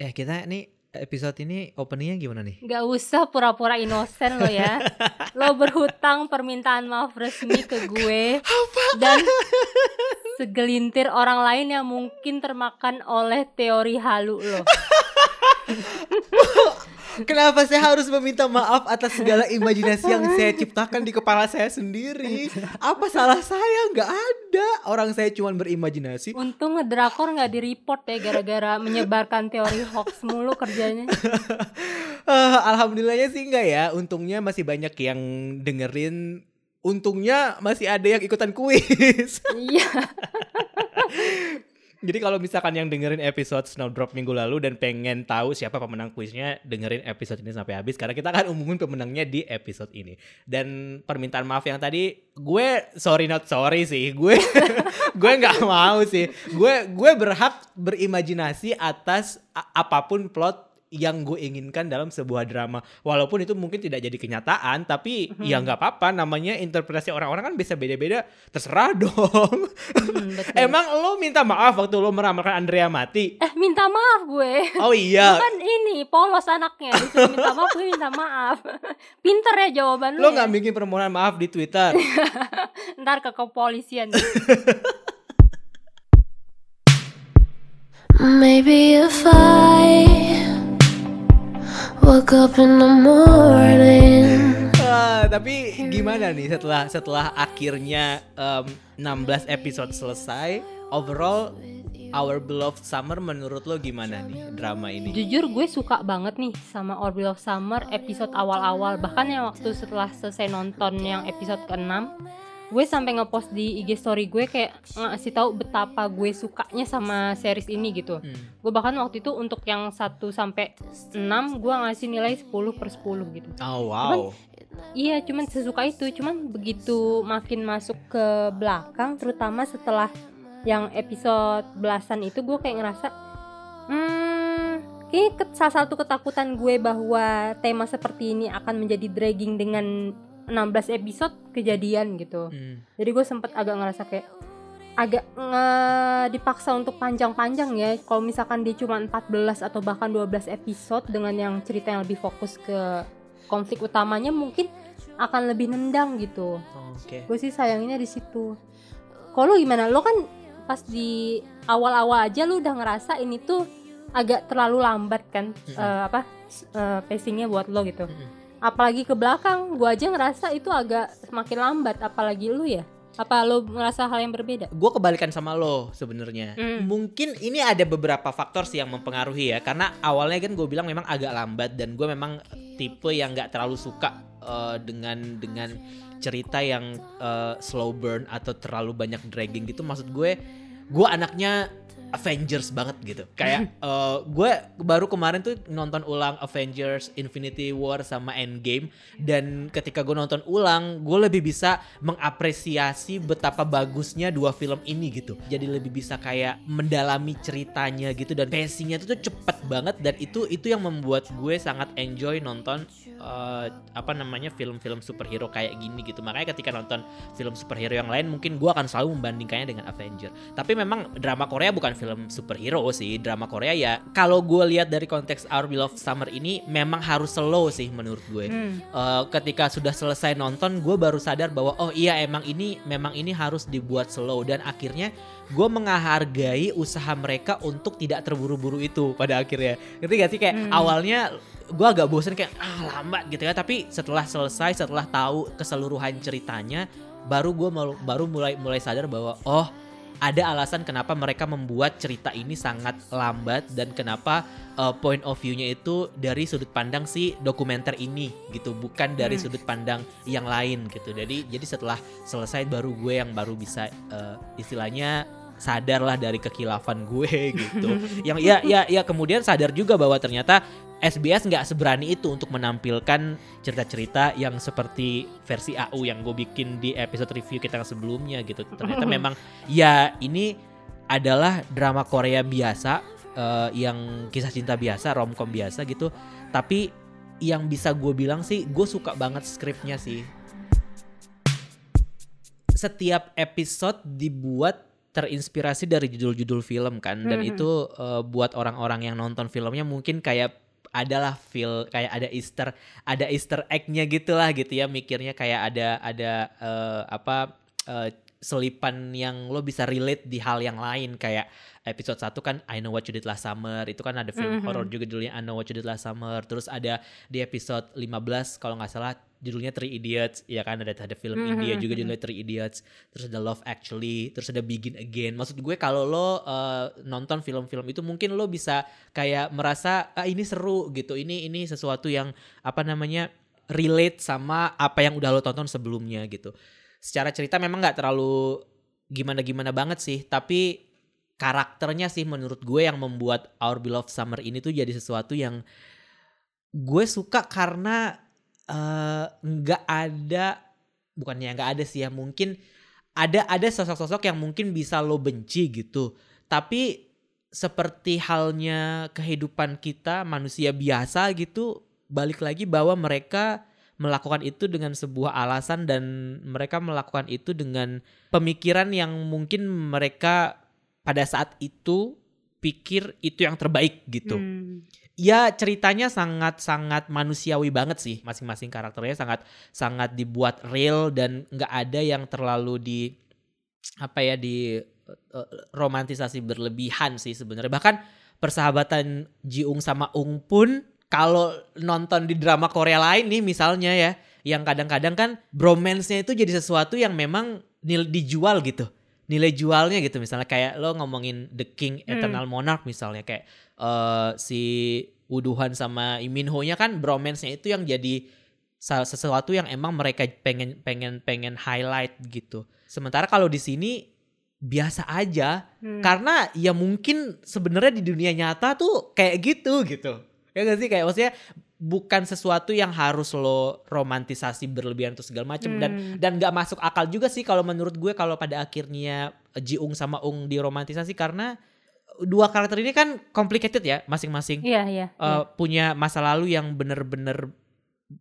Eh kita nih episode ini openingnya gimana nih? Gak usah pura-pura inosen lo ya. lo berhutang permintaan maaf resmi ke gue dan segelintir orang lain yang mungkin termakan oleh teori halu lo. Kenapa saya harus meminta maaf atas segala imajinasi yang saya ciptakan di kepala saya sendiri? Apa salah saya? Nggak ada. Orang saya cuma berimajinasi. Untung ngedrakor nggak di report ya gara-gara menyebarkan teori hoax mulu kerjanya. Uh, Alhamdulillahnya sih enggak ya. Untungnya masih banyak yang dengerin. Untungnya masih ada yang ikutan kuis. Iya. Jadi kalau misalkan yang dengerin episode Snowdrop minggu lalu dan pengen tahu siapa pemenang kuisnya, dengerin episode ini sampai habis karena kita akan umumin pemenangnya di episode ini. Dan permintaan maaf yang tadi, gue sorry not sorry sih, gue gue nggak mau sih. Gue gue berhak berimajinasi atas apa pun plot yang gue inginkan dalam sebuah drama walaupun itu mungkin tidak jadi kenyataan tapi ya nggak apa-apa namanya interpretasi orang-orang kan bisa beda-beda terserah dong betul. Emang lo minta maaf waktu lo meramalkan Andrea mati? Eh minta maaf gue. Oh iya, Kan ini polos anaknya disuruh minta maaf gue minta maaf. Pinter ya jawaban lu. lo ya. nggak bikin permohonan maaf di Twitter? Ntar ke kepolisian. Maybe if I woke up in the morning. Ah, tapi gimana nih setelah setelah akhirnya em, 16 episode selesai, overall Our Beloved Summer menurut lo gimana nih drama ini? Jujur gue suka banget nih sama Orville of Summer episode awal-awal Bahkan yang waktu setelah selesai nonton yang episode ke-6 Gue sampai ngepost di IG story gue kayak ngasih tahu betapa gue sukanya sama series ini gitu Hmm. Gue bahkan waktu itu untuk yang 1 sampai 6 gue ngasih nilai 10 per 10 gitu Oh wow. Iya cuman sesuka itu Cuman begitu makin masuk ke belakang Terutama setelah yang episode belasan itu gue kayak ngerasa Hmm Kayaknya ke- salah satu ketakutan gue bahwa tema seperti ini akan menjadi dragging dengan 16 episode kejadian gitu Hmm. Jadi gue sempet agak ngerasa kayak agak nge- dipaksa untuk panjang-panjang ya kalau misalkan dia cuma 14 atau bahkan 12 episode dengan yang cerita yang lebih fokus ke konflik utamanya mungkin akan lebih nendang gitu Oke. gue sih sayanginnya di situ kalau lu gimana lo kan pas di awal-awal aja lu udah ngerasa ini tuh agak terlalu lambat kan Mm-mm. eh, apa eh, pacingnya buat lo gitu Mm-mm. Apalagi ke belakang gue aja ngerasa itu agak semakin lambat apalagi lu ya apa lo ngerasa hal yang berbeda Gue kebalikan sama lo sebenarnya. Hmm. Mungkin ini ada beberapa faktor sih yang mempengaruhi ya. Karena awalnya kan gue bilang memang agak lambat dan gue memang tipe yang nggak terlalu suka eh, dengan dengan cerita yang eh, slow burn atau terlalu banyak dragging gitu. Maksud gue, gue anaknya Avengers banget gitu. Kayak eh, gue baru kemarin tuh nonton ulang Avengers Infinity War sama Endgame dan ketika gue nonton ulang, gue lebih bisa mengapresiasi betapa bagusnya dua film ini gitu. Jadi lebih bisa kayak mendalami ceritanya gitu dan pacingnya itu tuh cepet banget dan itu itu yang membuat gue sangat enjoy nonton eh, apa namanya film-film superhero kayak gini gitu. Makanya ketika nonton film superhero yang lain mungkin gue akan selalu membandingkannya dengan Avenger. Tapi memang drama Korea bukan film superhero sih. Drama Korea ya kalau gue lihat dari konteks Our Beloved Summer ini memang harus slow sih menurut gue. Hmm. Eh, ketika sudah selesai nonton gue baru sadar bahwa oh iya emang ini memang ini harus dibuat slow dan akhirnya gue menghargai usaha mereka untuk tidak terburu-buru itu pada akhirnya ngerti gak sih kayak Hmm. awalnya gue agak bosen kayak ah lambat gitu ya tapi setelah selesai setelah tahu keseluruhan ceritanya baru gue baru mulai mulai sadar bahwa oh ada alasan kenapa mereka membuat cerita ini sangat lambat dan kenapa uh, point of view-nya itu dari sudut pandang si dokumenter ini gitu bukan dari Hmm. sudut pandang yang lain gitu jadi jadi setelah selesai baru gue yang baru bisa uh, istilahnya sadarlah dari kekilafan gue gitu. Yang ya ya ya kemudian sadar juga bahwa ternyata SBS nggak seberani itu untuk menampilkan cerita-cerita yang seperti versi AU yang gue bikin di episode review kita yang sebelumnya gitu. Ternyata memang ya ini adalah drama Korea biasa eh, yang kisah cinta biasa romcom biasa gitu. Tapi yang bisa gue bilang sih gue suka banget skripnya sih. Setiap episode dibuat terinspirasi dari judul-judul film kan dan Mhm. itu eh, buat orang-orang yang nonton filmnya mungkin kayak adalah feel kayak ada Easter ada Easter egg-nya gitulah gitu ya mikirnya kayak ada ada eh, apa eh, selipan yang lo bisa relate di hal yang lain. Kayak episode 1 kan I Know What You Did Last Summer. Itu kan ada film Mhm. horor juga judulnya I Know What You Did Last Summer. Terus ada di episode 15 kalau nggak salah judulnya Three Idiots. Ya kan ada ada film Mhm, India juga mhm. judulnya Three Idiots. Terus ada Love Actually. Terus ada Begin Again. Maksud gue kalau lo uh, nonton film-film itu mungkin lo bisa kayak merasa ah ini seru gitu. Ini ini sesuatu yang apa namanya relate sama apa yang udah lo tonton sebelumnya gitu secara cerita memang nggak terlalu gimana-gimana banget sih tapi karakternya sih menurut gue yang membuat Our Beloved Summer ini tuh jadi sesuatu yang gue suka karena eh, nggak ada bukannya nggak ada sih ya mungkin ada ada sosok-sosok yang mungkin bisa lo benci gitu. Tapi seperti halnya kehidupan kita manusia biasa gitu balik lagi bahwa mereka melakukan itu dengan sebuah alasan dan mereka melakukan itu dengan pemikiran yang mungkin mereka pada saat itu pikir itu yang terbaik gitu Hmm. ya ceritanya sangat sangat manusiawi banget sih masing-masing karakternya sangat sangat dibuat real dan nggak ada yang terlalu di apa ya di eh, romantisasi berlebihan sih sebenarnya bahkan persahabatan Jiung sama Ung pun kalau nonton di drama Korea lain nih misalnya ya yang kadang-kadang kan bromance-nya itu jadi sesuatu yang memang nil dijual gitu nilai jualnya gitu misalnya kayak lo ngomongin The King Hmm. Eternal Monarch misalnya kayak eh, si Uduhan sama Lee Min Ho-nya kan bromance-nya itu yang jadi sesuatu yang emang mereka pengen pengen pengen highlight gitu. Sementara kalau di sini biasa aja Hmm. karena ya mungkin sebenarnya di dunia nyata tuh kayak gitu gitu. Ya gak sih kayak maksudnya bukan sesuatu yang harus lo romantisasi berlebihan atau segala macam dan Hmm. dan nggak masuk akal juga sih kalau menurut gue kalau pada akhirnya Jiung sama Ung diromantisasi karena dua karakter ini kan complicated ya masing-masing Iya, iya. eh, punya masa lalu yang bener-bener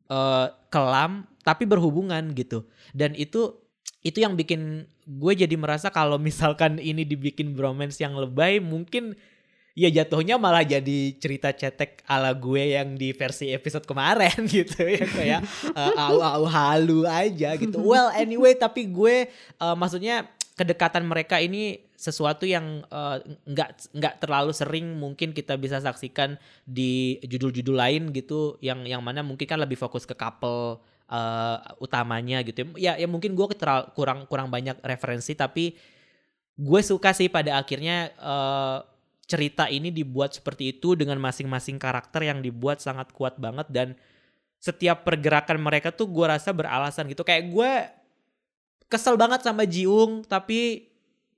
eh, kelam tapi berhubungan gitu dan itu itu yang bikin gue jadi merasa kalau misalkan ini dibikin bromance yang lebay mungkin ya jatuhnya malah jadi cerita cetek ala gue yang di versi episode kemarin gitu ya kayak eh, au-au halu aja gitu. Well anyway tapi gue eh, maksudnya kedekatan mereka ini sesuatu yang eh, nggak nggak terlalu sering mungkin kita bisa saksikan di judul-judul lain gitu yang yang mana mungkin kan lebih fokus ke couple eh, utamanya gitu. Ya ya mungkin gue kurang kurang banyak referensi tapi gue suka sih pada akhirnya eh, cerita ini dibuat seperti itu dengan masing-masing karakter yang dibuat sangat kuat banget dan setiap pergerakan mereka tuh gue rasa beralasan gitu. Kayak gue kesel banget sama Jiung tapi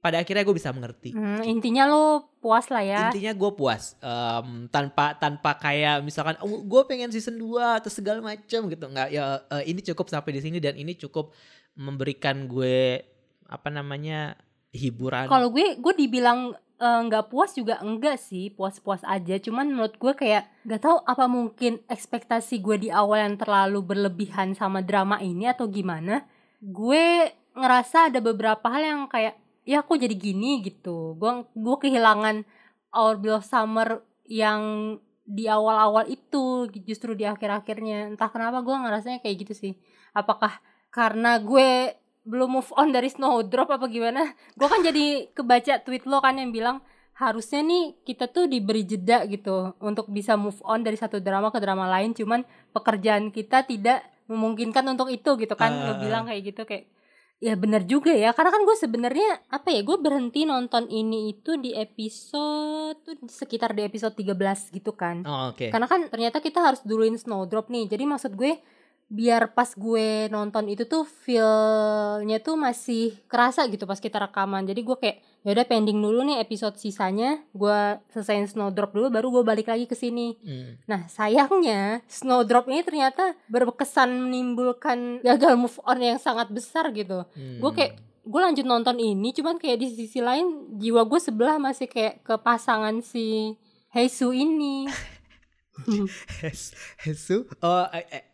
pada akhirnya gue bisa mengerti. Hmm, intinya lo puas lah ya. intinya gue puas Em, tanpa tanpa kayak misalkan oh, gue pengen season 2 atau segala macam gitu. Nggak ya eh, ini cukup sampai di sini dan ini cukup memberikan gue apa namanya hiburan. Kalau gue gue dibilang eh, nggak puas juga enggak sih, puas-puas aja. Cuman menurut gue kayak nggak tahu apa mungkin ekspektasi gue di awal yang terlalu berlebihan sama drama ini atau gimana. Gue ngerasa ada beberapa hal yang kayak ya kok jadi gini gitu. Gue gue kehilangan Our Beloved Summer yang di awal-awal itu justru di akhir-akhirnya entah kenapa gue ngerasanya kayak gitu sih apakah karena gue belum move on dari Snowdrop apa gimana? Gue kan jadi kebaca tweet lo kan yang bilang harusnya nih kita tuh diberi jeda gitu untuk bisa move on dari satu drama ke drama lain cuman pekerjaan kita tidak memungkinkan untuk itu gitu kan. Ah, lo bilang kayak gitu kayak ya benar juga ya karena kan gue sebenarnya apa ya gue berhenti nonton ini itu di episode tuh sekitar di episode 13 gitu kan. Oh, oke. Karena kan ternyata kita harus duluin Snowdrop nih. Jadi maksud gue biar pas gue nonton itu tuh feel-nya tuh masih kerasa gitu pas kita rekaman. Jadi gue kayak ya udah pending dulu nih episode sisanya. Gue selesaiin Snowdrop dulu baru gue balik lagi ke sini. Hmm. Nah, sayangnya Snowdrop ini ternyata berkesan menimbulkan gagal move on yang sangat besar gitu. Hmm. Gue kayak gue lanjut nonton ini cuman kayak di sisi lain jiwa gue sebelah masih kayak ke pasangan si Heisu ini. Hes- Hesu? Oh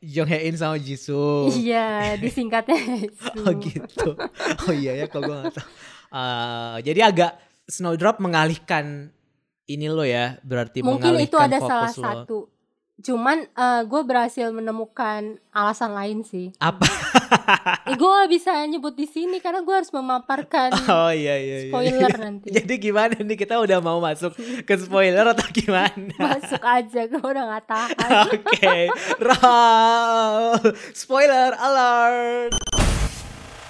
Jong Hae In sama Jisoo. Iya, disingkatnya Heisu. oh gitu. Oh iya ya kok gue gak tahu. Eh, jadi agak Snowdrop mengalihkan ini lo ya, berarti mungkin itu mengalihkan ada fokus salah lo. satu cuman gue berhasil menemukan alasan lain sih Apa? gue gak bisa nyebut di sini karena gue harus memaparkan Oh iya iya. iya. spoiler nanti Jadi gimana nih kita udah mau masuk ke spoiler atau gimana? masuk aja gue udah gak tahan Oke, roll spoiler alert.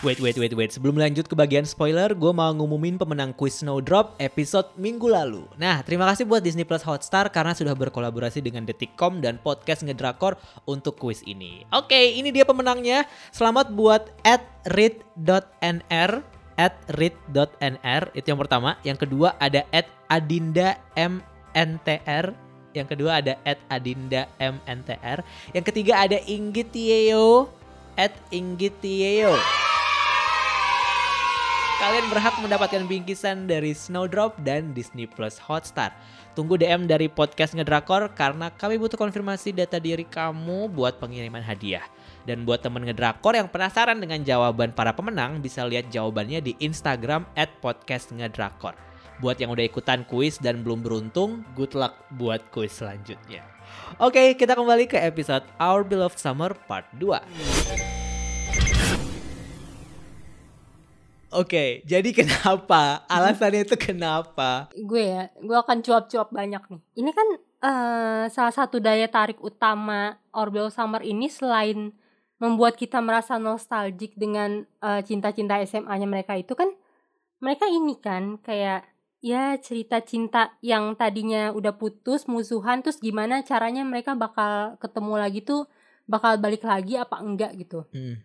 Wait, wait, wait, wait. Sebelum lanjut ke bagian spoiler, gue mau ngumumin pemenang kuis Snowdrop episode minggu lalu. Nah, terima kasih buat Disney Plus Hotstar karena sudah berkolaborasi dengan Detikcom dan podcast Ngedrakor untuk kuis ini. Oke, ini dia pemenangnya. Selamat buat at read.nr at read.nr itu yang pertama. Yang kedua ada at adinda mntr yang kedua ada at Adinda MNTR. Yang ketiga ada Inggit Tieo at Inggit. Kalian berhak mendapatkan bingkisan dari Snowdrop dan Disney Plus Hotstar. Tunggu DM dari podcast Ngedrakor karena kami butuh konfirmasi data diri kamu buat pengiriman hadiah. Dan buat temen Ngedrakor yang penasaran dengan jawaban para pemenang bisa lihat jawabannya di Instagram at podcast Ngedrakor. Buat yang udah ikutan kuis dan belum beruntung, good luck buat kuis selanjutnya. Oke, kita kembali ke episode Our Beloved Summer Part 2. Oke, jadi kenapa? Alasannya itu kenapa? gue ya gue akan cuap-cuap banyak nih ini kan eh, salah satu daya tarik utama Orbel Summer ini selain membuat kita merasa nostalgic dengan eh, cinta-cinta SMA-nya mereka itu kan mereka ini kan kayak ya cerita cinta yang tadinya udah putus musuhan terus gimana caranya mereka bakal ketemu lagi tuh bakal balik lagi apa enggak gitu Hmm,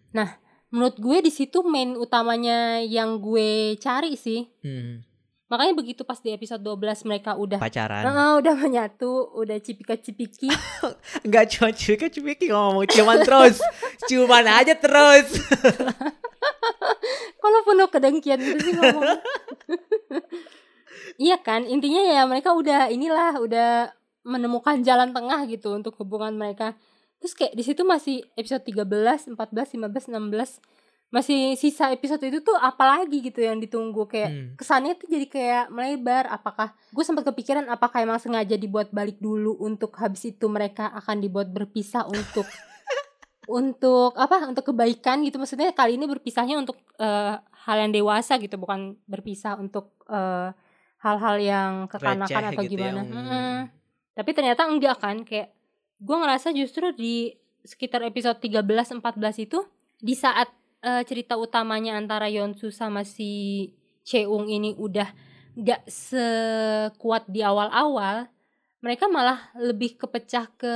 menurut gue di situ main utamanya yang gue cari sih hmm, makanya begitu pas di episode 12 mereka udah pacaran. Heeh, udah menyatu, udah cipika-cipiki. Enggak cuma cuek-cuek ngomong cuman terus. Cuman aja terus. Kalau penuh kedengkian gitu sih ngomong. iya kan, intinya ya mereka udah inilah, udah menemukan jalan tengah gitu untuk hubungan mereka. Terus kayak di situ masih episode 13, 14, 15, 16 masih sisa episode itu tuh apalagi gitu yang ditunggu kayak Hmm. kesannya tuh jadi kayak melebar apakah gue sempat kepikiran apakah emang sengaja dibuat balik dulu untuk habis itu mereka akan dibuat berpisah untuk untuk apa untuk kebaikan gitu maksudnya kali ini berpisahnya untuk eh, hal yang dewasa gitu bukan berpisah untuk eh, hal-hal yang kekanakan Receh atau gitu ya, gimana hmm. Mm-mm. tapi ternyata enggak kan kayak gue ngerasa justru di sekitar episode 13-14 itu di saat eh, cerita utamanya antara Yonsu sama si Cheung ini udah nggak sekuat di awal-awal mereka malah lebih kepecah ke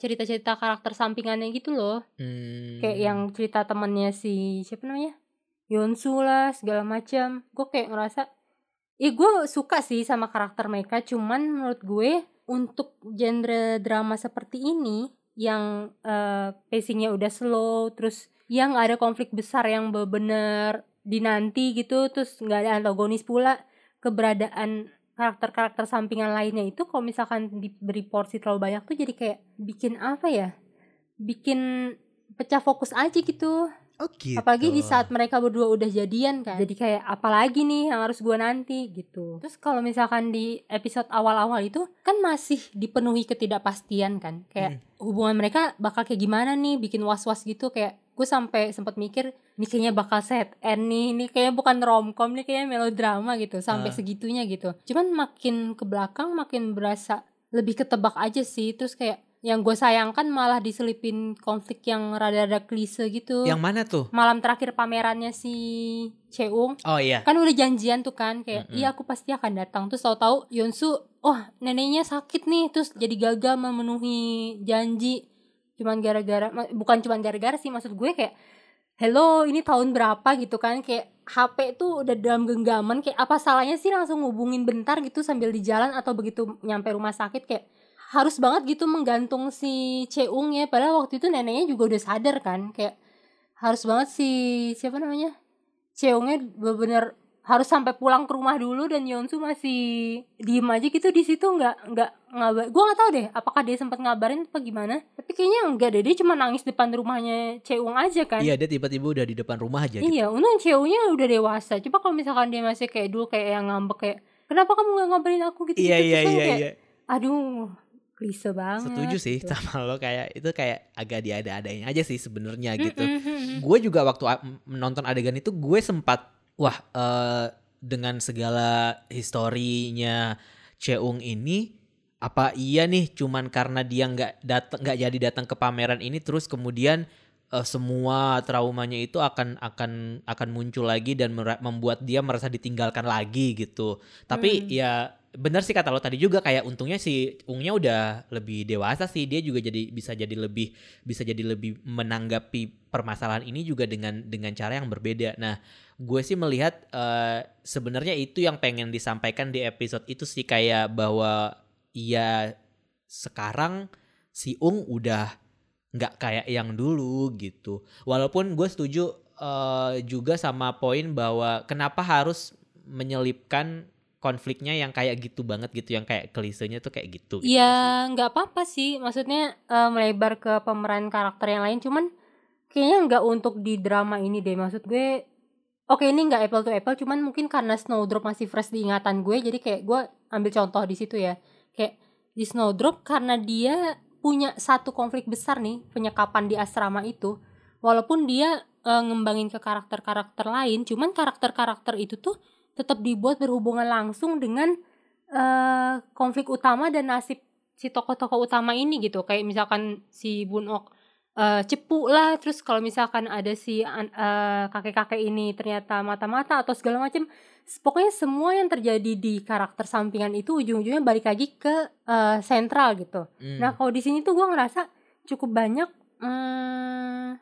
cerita-cerita karakter sampingannya gitu loh. Hmm. kayak yang cerita temennya si siapa namanya? Yonsu lah segala macam. Gue kayak ngerasa ya gue suka sih sama karakter mereka cuman menurut gue untuk genre drama seperti ini yang eh, pacingnya udah slow terus yang ada konflik besar yang bener dinanti gitu terus nggak ada antagonis pula keberadaan karakter-karakter sampingan lainnya itu kalau misalkan diberi porsi terlalu banyak tuh jadi kayak bikin apa ya? Bikin pecah fokus aja gitu Oh gitu. apalagi di saat mereka berdua udah jadian kan. Jadi kayak apalagi nih yang harus gua nanti gitu. Terus kalau misalkan di episode awal-awal itu kan masih dipenuhi ketidakpastian kan. Kayak hubungan mereka bakal kayak gimana nih bikin was-was gitu. Kayak gue sampai sempat mikir ini kayaknya bakal set end nih. Ini kayaknya bukan romcom nih kayaknya melodrama gitu. Sampai Ah. segitunya gitu. Cuman makin ke belakang makin berasa lebih ketebak aja sih. Terus kayak yang gue sayangkan malah diselipin konflik yang rada-rada klise gitu. Yang mana tuh? malam terakhir pamerannya si Cheung Oh iya. kan udah janjian tuh kan kayak Mm-mm. iya aku pasti akan datang. Terus tahu-tahu Yonsu oh neneknya sakit nih. Terus jadi gagal memenuhi janji. Cuman gara-gara bukan cuman gara-gara sih maksud gue kayak hello ini tahun berapa? Gitu kan kayak HP tuh udah dalam genggaman kayak apa salahnya sih langsung ngubungin bentar gitu sambil di jalan atau begitu nyampe rumah sakit? Kayak harus banget gitu menggantung si Cheung ya padahal waktu itu neneknya juga udah sadar kan kayak harus banget si siapa namanya Cheungnya bener-bener harus sampai pulang ke rumah dulu dan Yonsu masih diem aja gitu di situ nggak nggak ngabar gue nggak tahu deh apakah dia sempat ngabarin apa gimana tapi kayaknya enggak deh dia cuma nangis depan rumahnya Ceung aja kan Iya dia tiba-tiba udah di depan rumah aja gitu. Iya, untung Ceungnya udah dewasa. Coba kalau misalkan dia masih kayak dulu kayak yang ngambek kayak kenapa kamu gak ngabarin aku gitu? Iya gitu. iya Terus iya kayak, iya. Aduh, klise banget. Setuju sih gitu. sama lo kayak itu kayak agak diada-adain aja sih sebenarnya gitu. Gue juga waktu menonton adegan itu gue sempat wah eh, dengan segala historinya Cheung ini apa iya nih cuman karena dia nggak datang nggak jadi datang ke pameran ini terus kemudian eh, semua traumanya itu akan akan akan muncul lagi dan membuat dia merasa ditinggalkan lagi gitu. Tapi Hmm. ya benar sih kata lo tadi juga kayak untungnya si Ungnya udah lebih dewasa sih dia juga jadi bisa jadi lebih bisa jadi lebih menanggapi permasalahan ini juga dengan dengan cara yang berbeda. Nah, gue sih melihat eh, sebenarnya itu yang pengen disampaikan di episode itu sih kayak bahwa ya sekarang si Ung udah nggak kayak yang dulu gitu. Walaupun gue setuju eh, juga sama poin bahwa kenapa harus menyelipkan konfliknya yang kayak gitu banget gitu, yang kayak klisenya tuh kayak gitu. gitu sih. Ya nggak apa-apa sih, maksudnya eh, melebar ke pemeran karakter yang lain. Cuman kayaknya nggak untuk di drama ini deh. Maksud gue, oke ini nggak apple to apple. Cuman mungkin karena Snowdrop masih fresh di ingatan gue, jadi kayak gue ambil contoh di situ ya. Kayak di Snowdrop karena dia punya satu konflik besar nih penyekapan di asrama itu. Walaupun dia eh, ngembangin ke karakter-karakter lain, cuman karakter-karakter itu tuh tetap dibuat berhubungan langsung dengan eh konflik utama dan nasib si tokoh-tokoh utama ini gitu kayak misalkan si Bunok eh cepu lah terus kalau misalkan ada si eh, kakek-kakek ini ternyata mata-mata atau segala macam pokoknya semua yang terjadi di karakter sampingan itu ujung-ujungnya balik lagi ke eh, sentral gitu Hmm. Nah kalau di sini tuh gue ngerasa cukup banyak hmm,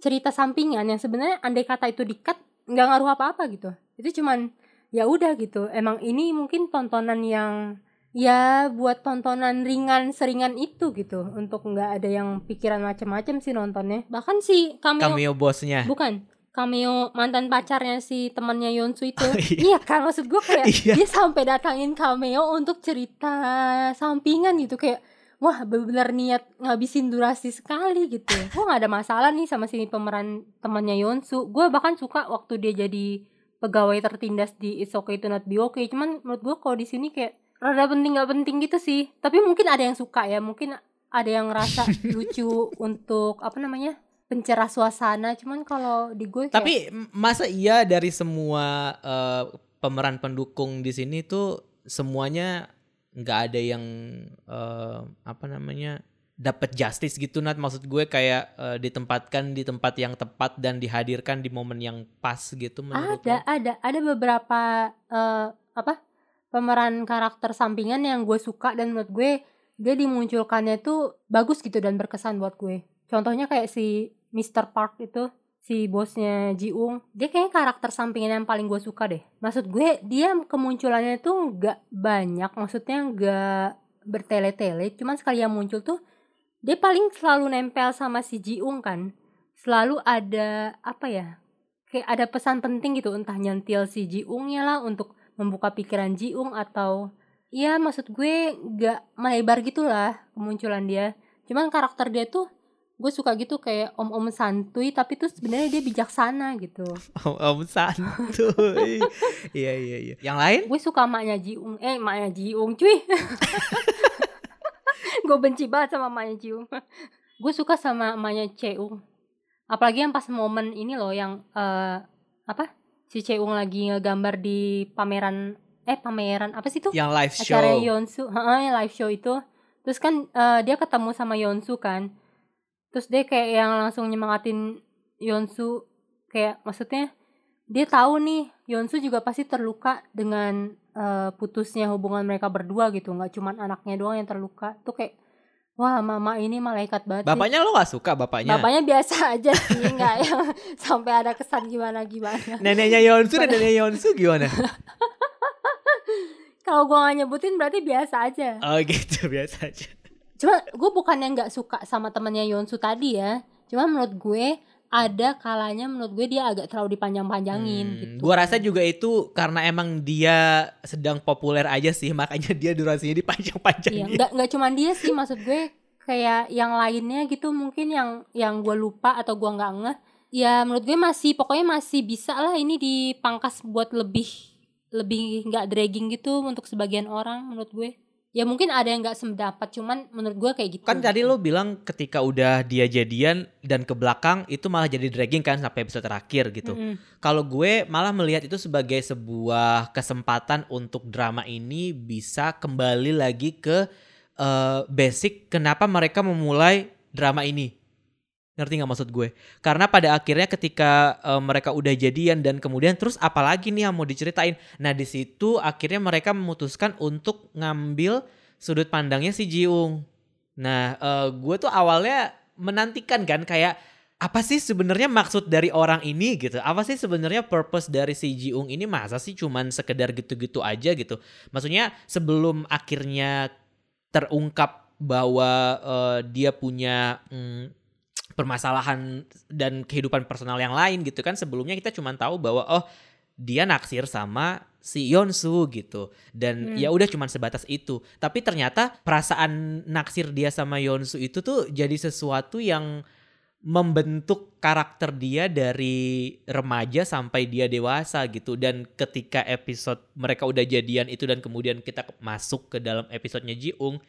cerita sampingan yang sebenarnya andai kata itu dikat nggak ngaruh apa-apa gitu. Itu cuman ya udah gitu. Emang ini mungkin tontonan yang ya buat tontonan ringan seringan itu gitu untuk nggak ada yang pikiran macam-macam sih nontonnya. Bahkan si cameo, cameo bosnya. bukan cameo mantan pacarnya si temannya Yonsu itu. Oh, iya. iya kan maksud gue kayak Iya. dia sampai datangin cameo untuk cerita sampingan gitu kayak wah benar niat ngabisin durasi sekali gitu. Gue nggak ada masalah nih sama si pemeran temannya Yonsu. Gue bahkan suka waktu dia jadi pegawai tertindas di It's Okay to Not Be Okay. Cuman menurut gue kalau di sini kayak rada penting nggak penting gitu sih. Tapi mungkin ada yang suka ya. Mungkin ada yang ngerasa lucu untuk apa namanya pencerah suasana. Cuman kalau di gue kayak, Tapi masa iya dari semua eh, pemeran pendukung di sini tuh semuanya nggak ada yang eh, apa namanya dapat justice gitu Nat. Maksud gue kayak eh, ditempatkan di tempat yang tepat dan dihadirkan di momen yang pas gitu menurut ada lo? ada. Ada beberapa eh, apa pemeran karakter sampingan yang gue suka dan menurut gue dia dimunculkannya tuh bagus gitu dan berkesan buat gue. Contohnya kayak si Mr. Park itu si bosnya Jiung. Dia kayaknya karakter sampingan yang paling gue suka deh. Maksud gue dia kemunculannya tuh nggak banyak. Maksudnya nggak bertele-tele. Cuman sekali yang muncul tuh dia paling selalu nempel sama si Jiung kan selalu ada apa ya kayak ada pesan penting gitu entah nyentil si Jiungnya lah untuk membuka pikiran Jiung atau ya maksud gue nggak melebar gitulah kemunculan dia cuman karakter dia tuh gue suka gitu kayak om-om santuy tapi tuh sebenarnya dia bijaksana gitu Om, om santuy. iya iya iya. Yang lain? gue suka maknya Jiung eh maknya Jiung cuy gue benci banget sama maknya Jiung gue suka sama maknya Cheung apalagi yang pas momen ini loh yang eh, apa? Si Cheung lagi ngegambar di pameran eh pameran apa sih tuh Yang live show. acara Yonsu Heeh, yang live show itu. Terus kan eh, dia ketemu sama Yonsu kan. Terus dia kayak yang langsung nyemangatin Yonsu kayak maksudnya dia tahu nih Yonsu juga pasti terluka dengan eh, putusnya hubungan mereka berdua gitu nggak cuman anaknya doang yang terluka tuh kayak wah mama ini malaikat banget sih. Bapaknya lo gak suka bapaknya? bapaknya biasa aja sih nggak yang sampai ada kesan gimana gimana Neneknya Yonsu dan neneknya Yonsu gimana? kalau gua nggak nyebutin berarti biasa aja oh gitu biasa aja. Cuma gue bukannya nggak suka sama temennya Yonsu tadi ya. Cuma menurut gue ada kalanya menurut gue dia agak terlalu dipanjang-panjangin Hmm, gitu. Gua rasa juga itu karena emang dia sedang populer aja sih, makanya dia durasinya Iya, dipanjang-panjangin. nggak nggak cuma dia sih maksud gue kayak yang lainnya gitu mungkin yang yang gue lupa atau gue nggak ngeh. Ya menurut gue masih pokoknya masih bisa lah ini dipangkas buat lebih lebih nggak dragging gitu untuk sebagian orang menurut gue. Ya mungkin ada yang nggak sependapat cuman menurut gue kayak gitu. Kan tadi lo bilang ketika udah dia jadian dan ke belakang itu malah jadi dragging kan sampai episode terakhir gitu. Mm-mm. Kalau gue malah melihat itu sebagai sebuah kesempatan untuk drama ini bisa kembali lagi ke eh, basic kenapa mereka memulai drama ini. Ngerti nggak maksud gue? Karena pada akhirnya ketika eh, mereka udah jadian dan kemudian terus apalagi nih yang mau diceritain. Nah di situ akhirnya mereka memutuskan untuk ngambil sudut pandangnya si Jiung. Nah eh, gue tuh awalnya menantikan kan kayak apa sih sebenarnya maksud dari orang ini gitu? Apa sih sebenarnya purpose dari si Jiung ini? Masa sih cuman sekedar gitu-gitu aja gitu? Maksudnya sebelum akhirnya terungkap bahwa eh, dia punya mm, permasalahan dan kehidupan personal yang lain gitu kan. Sebelumnya kita cuma tahu bahwa oh dia naksir sama si Yonsu gitu. Dan Hmm. ya udah cuman sebatas itu. Tapi ternyata perasaan naksir dia sama Yonsu itu tuh jadi sesuatu yang membentuk karakter dia dari remaja sampai dia dewasa gitu. Dan ketika episode mereka udah jadian itu dan kemudian kita masuk ke dalam episodenya Jiung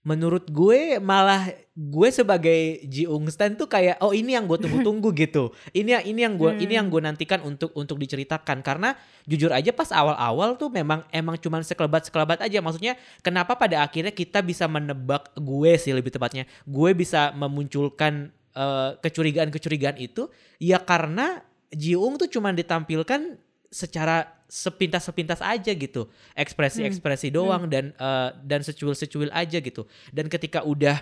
menurut gue malah gue sebagai Jiung Stan tuh kayak oh ini yang gue tunggu-tunggu gitu. Ini yang ini yang gue ini yang gue nantikan untuk untuk diceritakan. Karena jujur aja pas awal-awal tuh memang emang cuman sekelebat sekelebat aja. Maksudnya kenapa pada akhirnya kita bisa menebak gue sih lebih tepatnya. Gue bisa memunculkan eh, kecurigaan-kecurigaan itu ya karena Jiung tuh cuman ditampilkan secara sepintas-sepintas aja gitu. Ekspresi-ekspresi doang dan eh, dan secuil-secuil aja gitu. Dan ketika udah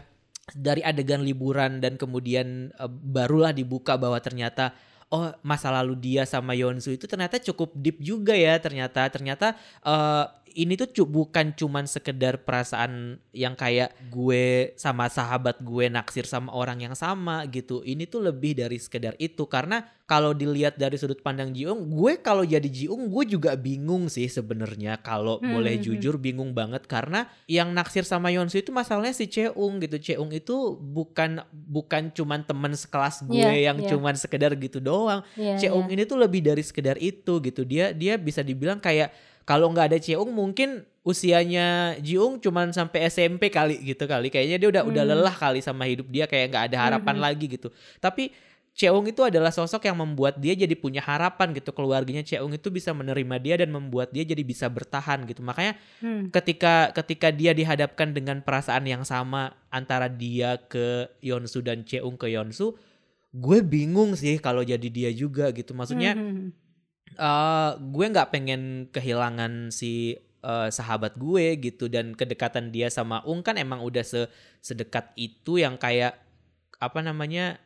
dari adegan liburan dan kemudian eh, barulah dibuka bahwa ternyata oh masa lalu dia sama Yonsu itu ternyata cukup deep juga ya ternyata ternyata eh, ini tuh cu- bukan cuman sekedar perasaan yang kayak gue sama sahabat gue naksir sama orang yang sama gitu. Ini tuh lebih dari sekedar itu. Karena kalau dilihat dari sudut pandang Jiung gue kalau jadi Jiung gue juga bingung sih sebenarnya. Kalau Hmm, boleh hmm, jujur bingung banget. Karena yang naksir sama Yonsu itu masalahnya si Cheung gitu. Cheung itu bukan bukan cuman teman sekelas gue Iya, yang iya. cuman sekedar gitu doang. Iya, Cheung iya. ini tuh lebih dari sekedar itu gitu. Dia dia bisa dibilang kayak kalau nggak ada Cheung mungkin usianya Jiung cuman sampai SMP kali gitu kali kayaknya dia udah udah Hmm. lelah kali sama hidup dia kayak nggak ada harapan Mhm. lagi gitu tapi Cheung itu adalah sosok yang membuat dia jadi punya harapan gitu keluarganya Cheung itu bisa menerima dia dan membuat dia jadi bisa bertahan gitu makanya Hmm. ketika ketika dia dihadapkan dengan perasaan yang sama antara dia ke Yonsu dan Cheung ke Yonsu gue bingung sih kalau jadi dia juga gitu maksudnya Hmm, eh gue nggak pengen kehilangan si eh, sahabat gue gitu dan kedekatan dia sama Ung kan emang udah se sedekat itu yang kayak apa namanya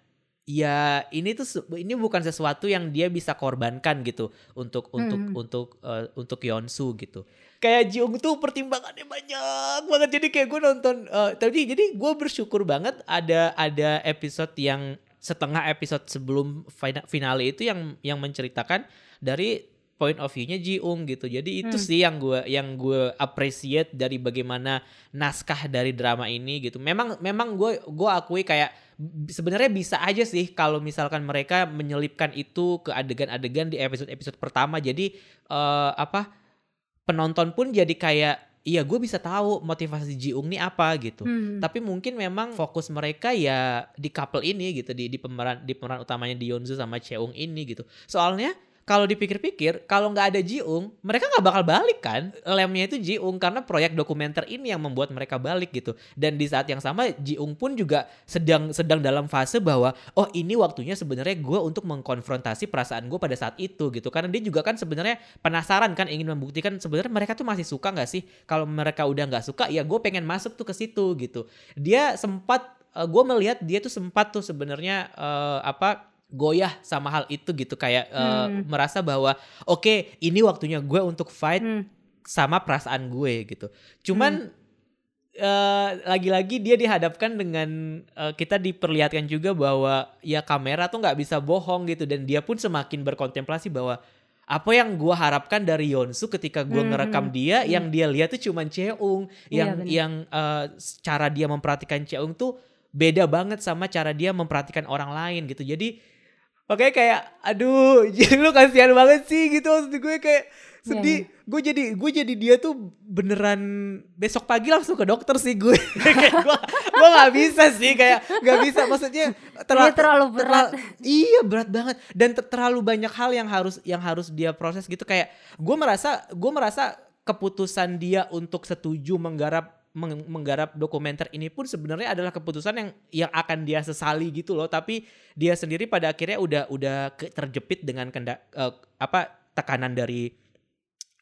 ya ini tuh ini bukan sesuatu yang dia bisa korbankan gitu untuk untuk Hmm. untuk eh, untuk Yonsu gitu kayak Jiung tuh pertimbangannya banyak banget jadi kayak gue nonton eh, tadi jadi gue bersyukur banget ada ada episode yang setengah episode sebelum fina- finale itu yang yang menceritakan dari point of view-nya Jiung gitu. Jadi itu Hmm. sih yang gue yang gue appreciate dari bagaimana naskah dari drama ini gitu. Memang memang gue gue akui kayak sebenarnya bisa aja sih kalau misalkan mereka menyelipkan itu ke adegan-adegan di episode-episode pertama. Jadi eh, apa penonton pun jadi kayak iya gue bisa tahu motivasi Jiung nih apa gitu. Hmm. Tapi mungkin memang fokus mereka ya di couple ini gitu di di pemeran di pemeran utamanya di Yonzu sama Cheung ini gitu. Soalnya kalau dipikir-pikir kalau nggak ada Jiung mereka nggak bakal balik kan? Lemnya itu Jiung karena proyek dokumenter ini yang membuat mereka balik gitu. Dan di saat yang sama Jiung pun juga sedang sedang dalam fase bahwa oh ini waktunya sebenarnya gue untuk mengkonfrontasi perasaan gue pada saat itu gitu. Karena dia juga kan sebenarnya penasaran kan ingin membuktikan sebenarnya mereka tuh masih suka nggak sih? Kalau mereka udah nggak suka ya gue pengen masuk tuh ke situ gitu. Dia sempat gue melihat dia tuh sempat tuh sebenarnya eh, apa goyah sama hal itu gitu kayak Hmm. merasa bahwa oke ini waktunya gue untuk fight Hmm. sama perasaan gue gitu cuman eh, lagi-lagi dia dihadapkan dengan eh, kita diperlihatkan juga bahwa ya kamera tuh nggak bisa bohong gitu dan dia pun semakin berkontemplasi bahwa apa yang gua harapkan dari Yonsu ketika gua Hmm, ngerekam hmm, dia hmm. yang dia lihat tuh cuman Cheung Iya, yang bener. yang eh, cara dia memperhatikan Cheung tuh beda banget sama cara dia memperhatikan orang lain gitu jadi Oke kayak aduh lu kasihan banget sih gitu. Maksud gue kayak sedih. Gue jadi gue jadi dia tuh beneran besok pagi langsung ke dokter sih gue. Kayak gue gue nggak bisa sih kayak nggak bisa. Maksudnya terla- Dia terlalu berat. terla- iya berat banget. Dan ter- terlalu banyak hal yang harus yang harus dia proses gitu. Kayak gue merasa gue merasa keputusan dia untuk setuju menggarap meng- menggarap dokumenter ini pun sebenarnya adalah keputusan yang yang akan dia sesali gitu loh. Tapi dia sendiri pada akhirnya udah udah terjepit dengan kenda, eh, apa tekanan dari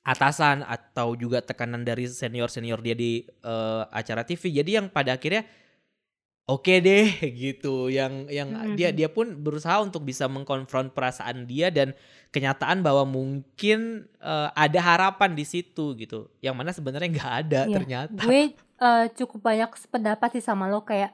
atasan atau juga tekanan dari senior senior dia di eh, acara TV jadi yang pada akhirnya oke deh gitu yang yang Mhm. dia dia pun berusaha untuk bisa mengkonfront perasaan dia dan kenyataan bahwa mungkin eh, ada harapan di situ gitu yang mana sebenarnya nggak ada Iya. ternyata gue eh, cukup banyak sependapat sih sama lo kayak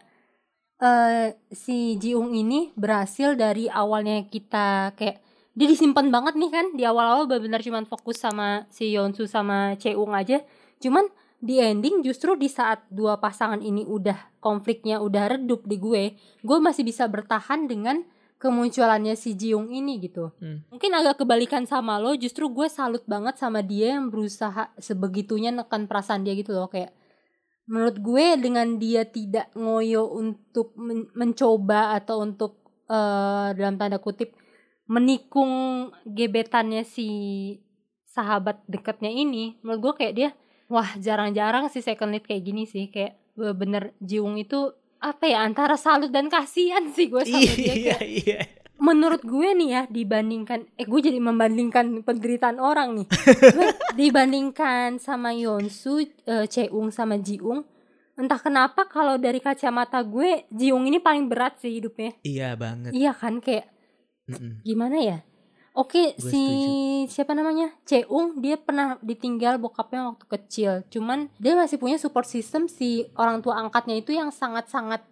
eh si Jiung ini berhasil dari awalnya kita kayak dia disimpan banget nih kan di awal-awal benar-benar cuman fokus sama si Yeonsu sama Cheung aja cuman di ending justru di saat dua pasangan ini udah konfliknya udah redup di gue gue masih bisa bertahan dengan kemunculannya si Jiung ini gitu Hmm. mungkin agak kebalikan sama lo justru gue salut banget sama dia yang berusaha sebegitunya nekan perasaan dia gitu loh kayak menurut gue dengan dia tidak ngoyo untuk men- mencoba atau untuk eh, dalam tanda kutip menikung gebetannya si sahabat dekatnya ini menurut gue kayak dia wah jarang-jarang sih second lead kayak gini sih. Kayak bener Jiung itu apa ya antara salut dan kasihan sih gue sama dia. Iya kayak iya menurut gue nih ya dibandingkan eh gue jadi membandingkan penderitaan orang nih. Gue dibandingkan sama Yonsu eh, Cheung sama Jiung entah kenapa kalau dari kacamata gue Jiung ini paling berat sih hidupnya. Iya banget. Iya kan? Kayak Mm-mm. gimana ya Oke, Gue si siapa namanya? Cheung dia pernah ditinggal bokapnya waktu kecil. Cuman dia masih punya support system si orang tua angkatnya itu yang sangat-sangat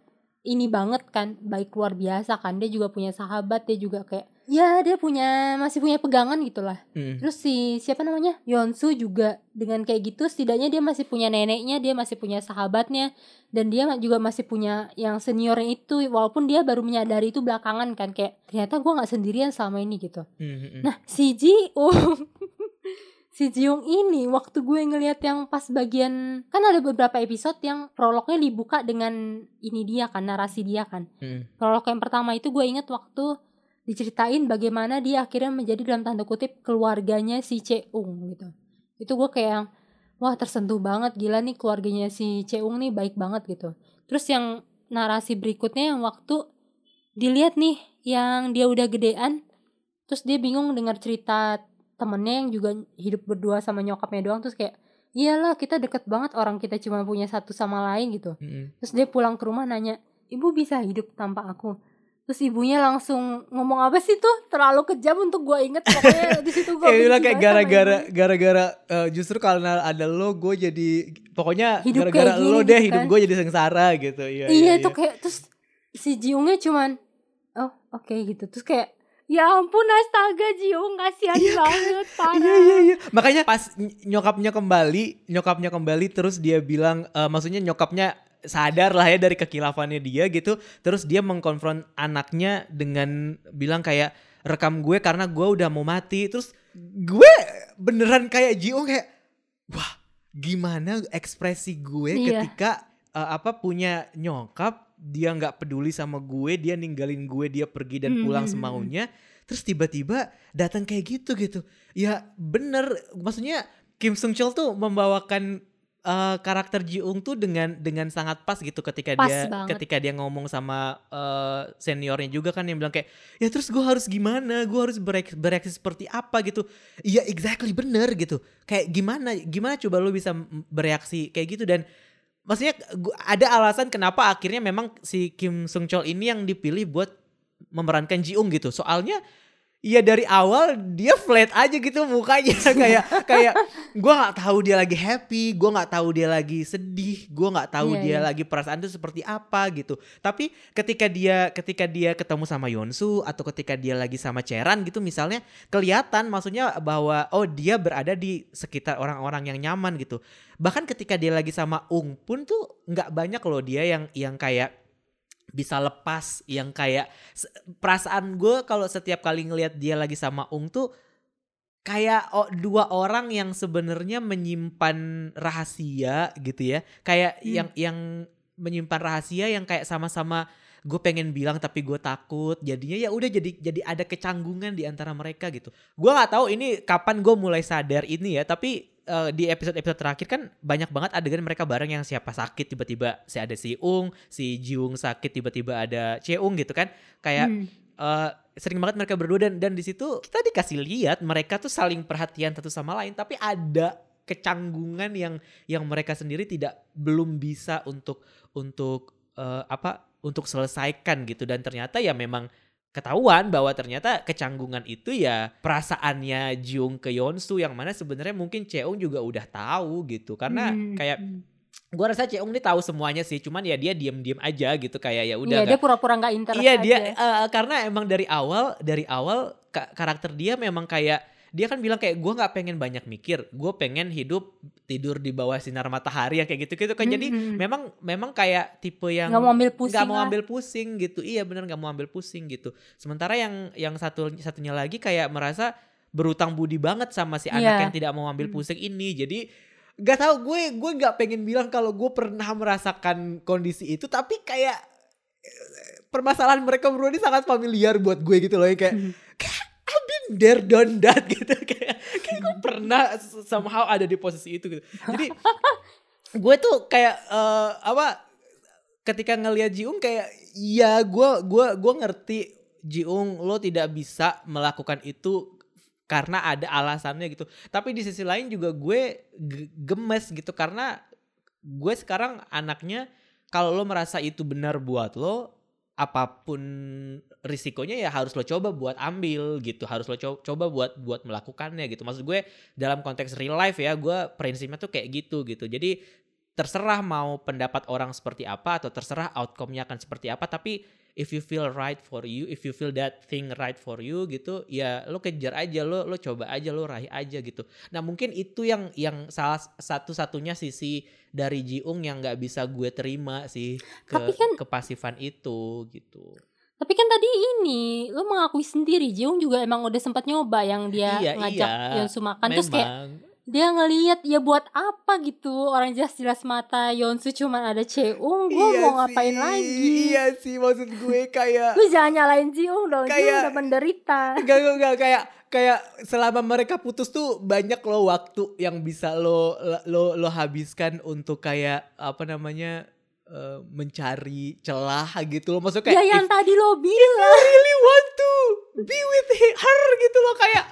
ini banget kan, baik luar biasa kan. Dia juga punya sahabat, dia juga kayak ya dia punya masih punya pegangan gitulah. Mm. Terus si siapa namanya? Yonsu juga dengan kayak gitu setidaknya dia masih punya neneknya, dia masih punya sahabatnya dan dia juga masih punya yang seniornya itu walaupun dia baru menyadari itu belakangan kan kayak ternyata gua nggak sendirian selama ini gitu. Mm-mm. Nah, si Jiung si Jiung ini waktu gue ngelihat yang pas bagian kan ada beberapa episode yang prolognya dibuka dengan ini dia kan narasi dia kan. Mm. Prolog yang pertama itu gue inget waktu diceritain bagaimana dia akhirnya menjadi dalam tanda kutip keluarganya si Cheung gitu. Itu gue kayak yang wah tersentuh banget gila nih keluarganya si Cheung nih baik banget gitu. Terus yang narasi berikutnya yang waktu dilihat nih yang dia udah gedean terus dia bingung dengar cerita temennya yang juga hidup berdua sama nyokapnya doang terus kayak iyalah kita deket banget orang kita cuma punya satu sama lain gitu Mm-mm. Terus dia pulang ke rumah nanya, ibu bisa hidup tanpa aku? Terus ibunya langsung ngomong apa sih tuh? Terlalu kejam untuk gue inget pokoknya di situ gue Kayak bilang kayak gara-gara gara-gara eh, justru karena ada lo gue jadi pokoknya Hidup gara-gara lo gitu deh kan. hidup gue jadi sengsara gitu. Iya, Iya tuh kayak terus si Jiungnya cuman oh oke gitu. Terus kayak ya ampun astaga Jiung kasihan banget parah. Iya iya iya. Makanya pas ny- nyokapnya kembali, nyokapnya kembali terus dia bilang eh, maksudnya nyokapnya sadar lah ya dari kekilafannya dia gitu. Terus dia mengkonfront anaknya dengan bilang kayak rekam gue karena gue udah mau mati. Terus gue beneran kayak Jiung kayak wah gimana ekspresi gue Iya. ketika eh, apa punya nyokap dia nggak peduli sama gue dia ninggalin gue dia pergi dan Hmm, pulang hmm, hmm, semaunya terus tiba-tiba datang kayak gitu gitu ya bener maksudnya Kim Sung Chul tuh membawakan eh, karakter Ji-ung tuh dengan dengan sangat pas gitu ketika Pas dia banget. ketika dia ngomong sama eh, seniornya juga kan yang bilang kayak ya terus gue harus gimana? Gue harus bereaksi, bereaksi seperti apa? gitu. Iya exactly bener gitu. Kayak gimana gimana coba lu bisa bereaksi kayak gitu? Dan maksudnya gua- ada alasan kenapa akhirnya memang si Kim Sung Chol ini yang dipilih buat memerankan Ji-ung gitu. Soalnya Iya dari awal dia flat aja gitu mukanya kayak kayak gua nggak tahu dia lagi happy, gua nggak tahu dia lagi sedih, gua nggak tahu Iya, dia iya. lagi perasaan itu seperti apa gitu. Tapi ketika dia ketika dia ketemu sama Yonsu atau ketika dia lagi sama Cheran gitu misalnya kelihatan maksudnya bahwa oh dia berada di sekitar orang-orang yang nyaman gitu. Bahkan ketika dia lagi sama Ung pun tuh nggak banyak loh dia yang yang kayak bisa lepas yang kayak perasaan gue kalau setiap kali ngelihat dia lagi sama Ung tuh kayak oh, dua orang yang sebenarnya menyimpan rahasia gitu ya. Kayak Hmm. yang yang menyimpan rahasia yang kayak sama-sama gue pengen bilang tapi gue takut. Jadinya ya udah jadi jadi ada kecanggungan di antara mereka gitu. Gue nggak tahu ini kapan gue mulai sadar ini ya tapi eh, di episode episode terakhir kan banyak banget adegan mereka bareng yang siapa sakit tiba-tiba si ada si Ung si Jiung sakit tiba-tiba ada Cheung gitu kan kayak Hmm. eh, sering banget mereka berdua dan dan di situ kita dikasih lihat mereka tuh saling perhatian satu sama lain tapi ada kecanggungan yang yang mereka sendiri tidak belum bisa untuk untuk eh, apa untuk selesaikan gitu dan ternyata ya memang ketahuan bahwa ternyata kecanggungan itu ya perasaannya Jung ke Yonsu yang mana sebenarnya mungkin Cheung juga udah tahu gitu karena Hmm, kayak hmm. gua rasa Cheung ini tahu semuanya sih cuman ya dia diem-diem aja gitu kayak ya udah Iya, dia pura-pura nggak interest Iya dia eh, karena emang dari awal dari awal ka- karakter dia memang kayak dia kan bilang kayak gue nggak pengen banyak mikir, gue pengen hidup tidur di bawah sinar matahari yang kayak gitu-gitu kan. Jadi Hmm, hmm. memang memang kayak tipe yang nggak mau ambil pusing nggak mau ambil pusing gitu. Iya bener nggak mau ambil pusing gitu. Sementara yang yang satu satunya lagi kayak merasa berutang budi banget sama si anak Iya. yang tidak mau ambil Hmm. pusing ini. Jadi gak tahu gue gue nggak pengen bilang kalau gue pernah merasakan kondisi itu tapi kayak eh, permasalahan mereka berdua ini sangat familiar buat gue gitu loh yang kayak Hmm. There done that gitu. Kayak kayak gue pernah somehow ada di posisi itu gitu. Jadi gue tuh kayak eh, apa ketika ngelihat Jiung kayak iya gue gua gua ngerti Jiung lo tidak bisa melakukan itu karena ada alasannya gitu. Tapi di sisi lain juga gue ge- gemes gitu. Karena gue sekarang anaknya kalau lo merasa itu benar buat lo apa pun risikonya ya harus lo coba buat ambil gitu harus lo co- coba buat buat melakukannya gitu. Maksud gue dalam konteks real life ya gue prinsipnya tuh kayak gitu gitu. Jadi terserah mau pendapat orang seperti apa atau terserah outcome-nya akan seperti apa tapi if you feel right for you if you feel that thing right for you gitu ya lo kejar aja lo lo coba aja lo raih aja gitu. Nah mungkin itu yang yang salah satu-satunya sisi dari Jiung yang nggak bisa gue terima sih ke Tapi kan- kepasifan itu gitu. Tapi kan tadi ini lu mengakui sendiri Jiung juga emang udah sempat nyoba yang dia Iya, ngajak iya. Yonsu makan terus kayak dia ngelihat ya buat apa gitu? Orang jelas-jelas mata Yonsu cuman ada Cheung gue Iya mau ngapain lagi? Iya sih maksud gue kayak lu jangan nyalain Jiung dong Kayak- udah menderita. Enggak, enggak, enggak, kayak kayak selama mereka putus tuh banyak lo waktu yang bisa lo lo lo habiskan untuk kayak apa namanya eh, mencari celah gitu loh. Maksudnya kayak ya yang if tadi lo bilang. really want to be with her gitu loh kayak.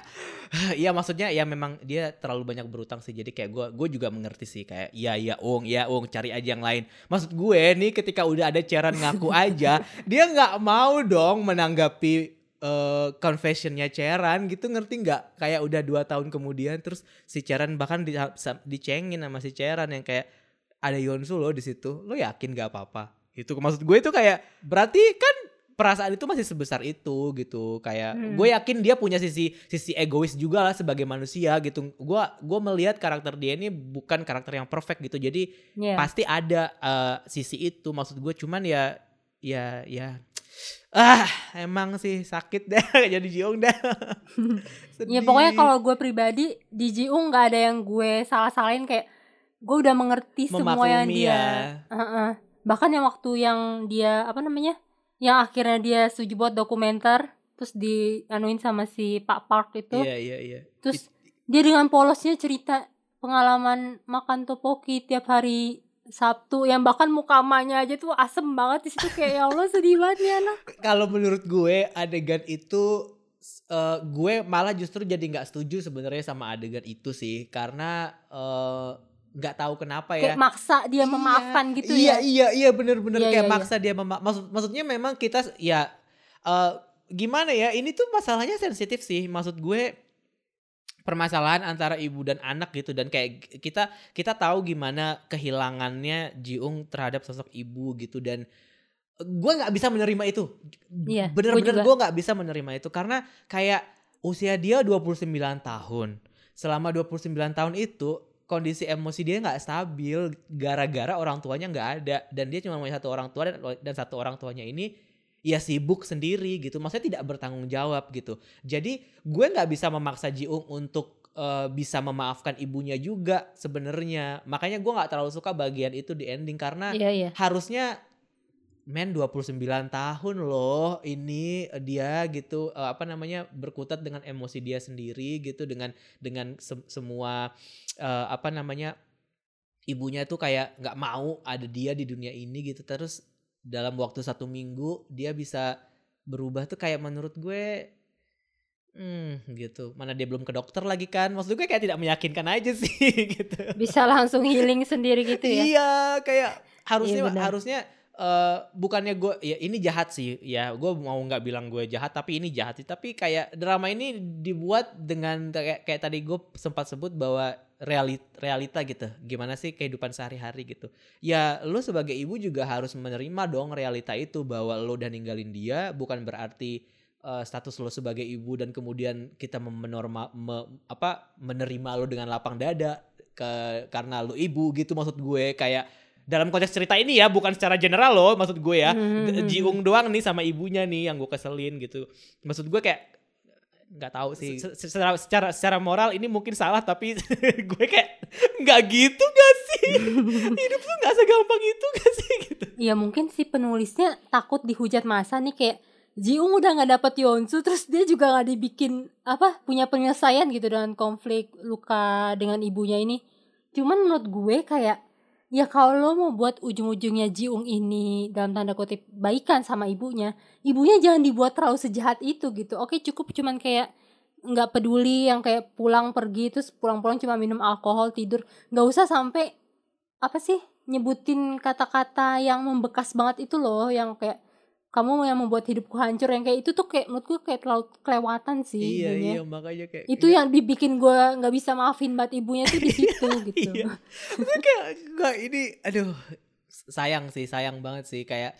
Iya maksudnya ya memang dia terlalu banyak berutang sih. Jadi kayak gue gue juga mengerti sih kayak iya iya Ung iya Ung cari aja yang lain. Maksud gue nih ketika udah ada Ceran ngaku aja dia nggak mau dong menanggapi eh, confessionnya Ceran gitu. Ngerti nggak? Kayak udah dua tahun kemudian terus si Ceran bahkan di, dicengin sama si Ceran yang kayak ada Yonsu loh di situ. Lo yakin gak apa-apa? Itu maksud gue itu kayak berarti kan perasaan itu masih sebesar itu gitu. Kayak Hmm. gue yakin dia punya sisi sisi egois juga lah sebagai manusia gitu. Gue gue melihat karakter dia ini bukan karakter yang perfect gitu. Jadi ya pasti ada eh, sisi itu maksud gue. Cuman ya ya ya ah emang sih sakit deh jadi jiong dah. Ya pokoknya kalau gue pribadi di Jiung nggak ada yang gue salah-salahin kayak gue udah mengerti semua yang Memaklumi dia. ya. Heeh. Bahkan yang waktu yang dia apa namanya? Yang akhirnya dia setuju buat dokumenter terus dianuin sama si Pak Park itu. iya iya iya Terus dia dengan polosnya cerita pengalaman makan topoki tiap hari Sabtu yang bahkan muka emaknya aja tuh asem banget di situ kayak ya Allah sedih banget nih anak. kalau menurut gue adegan itu eh, gue malah justru jadi nggak setuju sebenarnya sama adegan itu sih karena eh, nggak tahu kenapa ya Kayak maksa dia Iya, memaafkan gitu iya, ya. Iya iya bener-bener Iya, kayak iya, maksa dia mema maksud maksudnya memang kita ya eh, gimana ya? Ini tuh masalahnya sensitif sih. Maksud gue permasalahan antara ibu dan anak gitu dan kayak kita kita tahu gimana kehilangannya Jiung terhadap sosok ibu gitu dan gue nggak bisa menerima itu. Iya, Bener-bener gue nggak bisa menerima itu karena kayak usia dia 29 tahun. Selama 29 tahun itu kondisi emosi dia nggak stabil gara-gara orang tuanya nggak ada. Dan dia cuma punya satu orang tua dan, dan satu orang tuanya ini ya sibuk sendiri gitu. Maksudnya tidak bertanggung jawab gitu. Jadi gue nggak bisa memaksa Jiung untuk eh, bisa memaafkan ibunya juga sebenarnya. Makanya gue nggak terlalu suka bagian itu di ending karena Iya iya. harusnya men 29 tahun loh ini dia gitu eh, apa namanya berkutat dengan emosi dia sendiri gitu dengan dengan se- semua eh, apa namanya ibunya tuh kayak nggak mau ada dia di dunia ini gitu terus dalam waktu satu minggu dia bisa berubah tuh kayak menurut gue hmm gitu mana dia belum ke dokter lagi kan maksud gue kayak tidak meyakinkan aja sih gitu Bisa langsung healing sendiri gitu ya. Iya, kayak harusnya Iya, benar. harusnya eh, bukannya gue ya ini jahat sih ya gue mau nggak bilang gue jahat tapi ini jahat sih. Tapi kayak drama ini dibuat dengan kayak, kayak tadi gue sempat sebut bahwa realita, realita gitu. Gimana sih kehidupan sehari-hari gitu. Ya lo sebagai ibu juga harus menerima dong realita itu bahwa lo udah ninggalin dia bukan berarti eh, status lo sebagai ibu dan kemudian kita menorma me- apa menerima lo dengan lapang dada ke karena lo ibu gitu maksud gue. Kayak dalam konteks cerita ini ya bukan secara general loh maksud gue ya. Hmm. Jiung doang nih sama ibunya nih yang gue keselin gitu. Maksud gue kayak nggak tahu sih. Se- secara secara secara moral ini mungkin salah tapi gue kayak nggak gitu gak sih? Hidup tuh nggak segampang itu gak sih? Gitu. Iya mungkin si penulisnya takut dihujat masa nih kayak Jiung udah nggak dapet Yonsu terus dia juga nggak dibikin apa punya penyelesaian gitu dengan konflik luka dengan ibunya ini. Cuman menurut gue kayak ya kalau lo mau buat ujung-ujungnya Jiung ini dalam tanda kutip baikan sama ibunya, ibunya jangan dibuat terlalu sejahat itu gitu. Oke cukup cuman kayak nggak peduli yang kayak pulang pergi terus pulang-pulang cuma minum alkohol tidur nggak usah sampai apa sih nyebutin kata-kata yang membekas banget itu loh yang kayak kamu yang membuat hidupku hancur yang kayak itu tuh kayak menurutku kayak terlalu kelewatan sih iya ibunya. iya makanya kayak itu yang dibikin gue nggak bisa maafin banget ibunya tuh di situ gitu Iya. Gue kayak nggak ini aduh sayang sih sayang banget sih kayak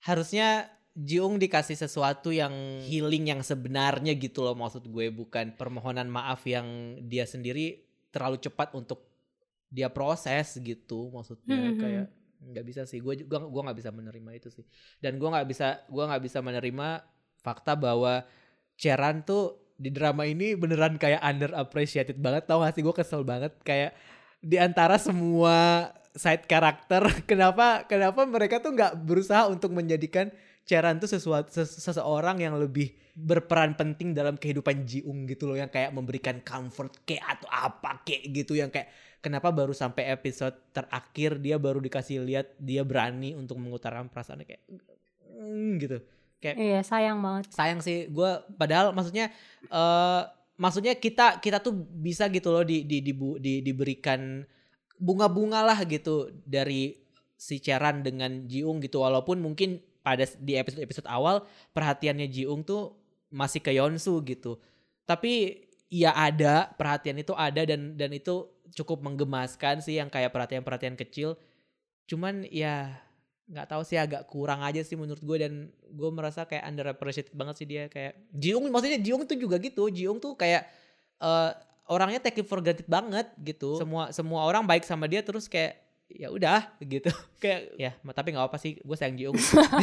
harusnya Jiung dikasih sesuatu yang healing yang sebenarnya gitu loh maksud gue bukan permohonan maaf yang dia sendiri terlalu cepat untuk dia proses gitu maksudnya Hmm, hmm. kayak nggak bisa sih. Gue juga gua nggak bisa menerima itu sih. Dan gue nggak bisa gua nggak bisa menerima fakta bahwa Cheran tuh di drama ini beneran kayak underappreciated banget. Tau gak sih? Gue kesel banget. Kayak di antara semua side karakter kenapa kenapa mereka tuh nggak berusaha untuk menjadikan Cheran tuh sesuatu ses- seseorang yang lebih berperan penting dalam kehidupan Jiung gitu loh. Yang kayak memberikan comfort kayak atau apa kayak gitu. Yang kayak kenapa baru sampai episode terakhir dia baru dikasih lihat dia berani untuk mengutarakan perasaannya? Kayak mm, gitu. Kayak iya sayang banget. sayang sih. Gue padahal maksudnya eh maksudnya kita kita tuh bisa gitu loh di di, dibu- di diberikan bunga-bunga lah gitu dari si Cheran dengan Jiung gitu. Walaupun mungkin pada di episode-episode awal perhatiannya Jiung tuh masih ke Yonsu gitu. Tapi ya ada perhatian itu ada dan dan itu cukup menggemaskan sih yang kayak perhatian-perhatian kecil. Cuman ya nggak tahu sih agak kurang aja sih menurut gue dan gue merasa kayak underappreciated banget sih dia. Kayak Jiung maksudnya Jiung tuh juga gitu. Jiung tuh kayak eh, orangnya take it for granted banget gitu. Semua semua orang baik sama dia terus kayak ya udah gitu. Kayak ya tapi nggak apa sih gue sayang Jiung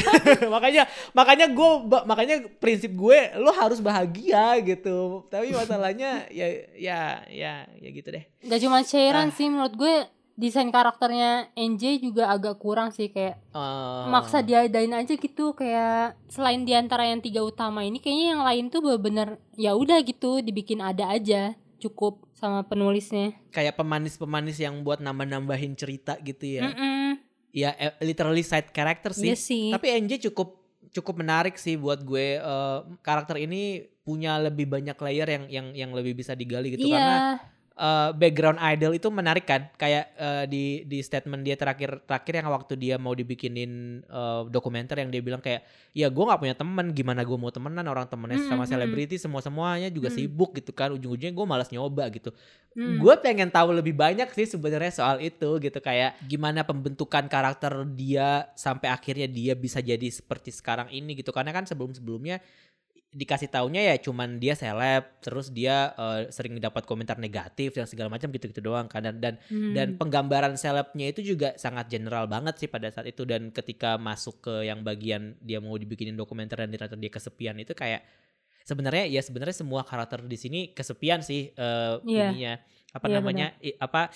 makanya makanya gue makanya prinsip gue lo harus bahagia gitu. Tapi masalahnya ya ya ya ya gitu deh. Gak cuma Sharon Ah. sih menurut gue desain karakternya NJ juga agak kurang sih kayak Eh, maksa diadain aja gitu kayak selain di antara yang tiga utama ini kayaknya yang lain tuh bener-bener ya udah gitu dibikin ada aja cukup sama penulisnya. kayak pemanis-pemanis yang buat nambah-nambahin cerita gitu ya Mm-mm. ya eh, literally side character sih Iya sih. Tapi NJ cukup cukup menarik sih buat gue Eh, karakter ini punya lebih banyak layer yang yang yang lebih bisa digali gitu iya. karena eh, background idol itu menarik kan? Kayak eh, di di statement dia terakhir terakhir yang waktu dia mau dibikinin eh, dokumenter yang dia bilang kayak ya gue nggak punya teman gimana gue mau temenan orang temennya Hmm, sama hmm, selebriti semua semuanya juga Hmm. sibuk gitu kan ujung-ujungnya gue malas nyoba gitu. Hmm. gue pengen tahu lebih banyak sih sebenarnya soal itu gitu. Kayak gimana pembentukan karakter dia sampai akhirnya dia bisa jadi seperti sekarang ini gitu. Karena kan sebelum sebelumnya dikasih taunya ya cuman dia seleb terus dia eh, sering dapat komentar negatif dan segala macam gitu-gitu doang kan. Dan dan, Hmm. dan penggambaran selebnya itu juga sangat general banget sih pada saat itu. Dan ketika masuk ke yang bagian dia mau dibikinin dokumenter dan ternyata dia kesepian itu kayak sebenarnya ya sebenarnya semua karakter di sini kesepian sih eh, Iya. ininya. Apa Iya, namanya i- apa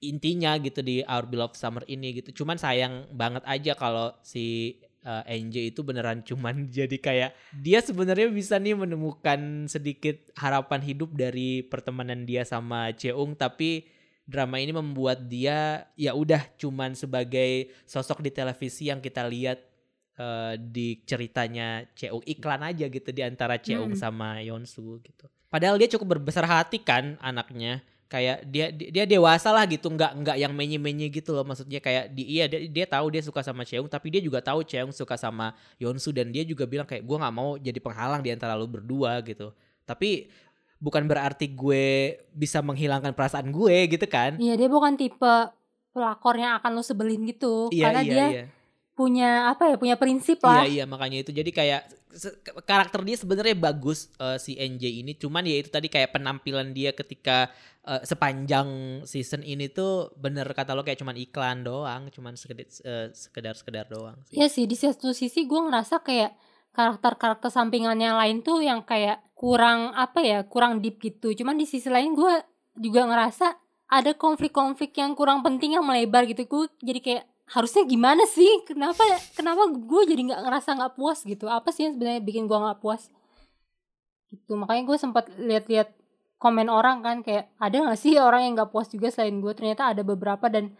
intinya gitu di Our Beloved Summer ini gitu. Cuman sayang banget aja kalau si uh, NJ itu beneran cuman jadi kayak dia sebenarnya bisa nih menemukan sedikit harapan hidup dari pertemanan dia sama Cheung tapi drama ini membuat dia ya udah cuman sebagai sosok di televisi yang kita lihat uh, di ceritanya Cheung iklan aja gitu di antara Cheung Hmm. sama Yeonsu gitu. Padahal dia cukup berbesar hati kan anaknya kayak dia dia, dewasa lah gitu nggak nggak yang menye-menye gitu loh maksudnya. Kayak di iya dia, dia tahu dia suka sama Cheung tapi dia juga tahu Cheung suka sama Yeonsu dan dia juga bilang kayak gue nggak mau jadi penghalang di antara lu berdua gitu. Tapi bukan berarti gue bisa menghilangkan perasaan gue gitu kan? Iya dia bukan tipe pelakor yang akan lo sebelin gitu. Iya karena iya dia iya punya apa ya punya prinsip lah. Iya iya makanya itu jadi kayak karakter dia sebenarnya bagus eh, si NJ ini cuman ya itu tadi kayak penampilan dia ketika eh, sepanjang season ini tuh bener kata lo kayak cuman iklan doang cuman sekedar sekedar sekedar doang sih. Iya sih di satu sisi gue ngerasa kayak karakter-karakter sampingannya lain tuh yang kayak kurang apa ya kurang deep gitu. Cuman di sisi lain gue juga ngerasa ada konflik-konflik yang kurang penting yang melebar gitu. Gue jadi kayak harusnya gimana sih? Kenapa kenapa gue jadi nggak ngerasa nggak puas gitu? Apa sih yang sebenarnya bikin gue nggak puas? Gitu makanya gue sempat lihat-lihat komen orang kan kayak ada nggak sih orang yang nggak puas juga selain gue? Ternyata ada beberapa dan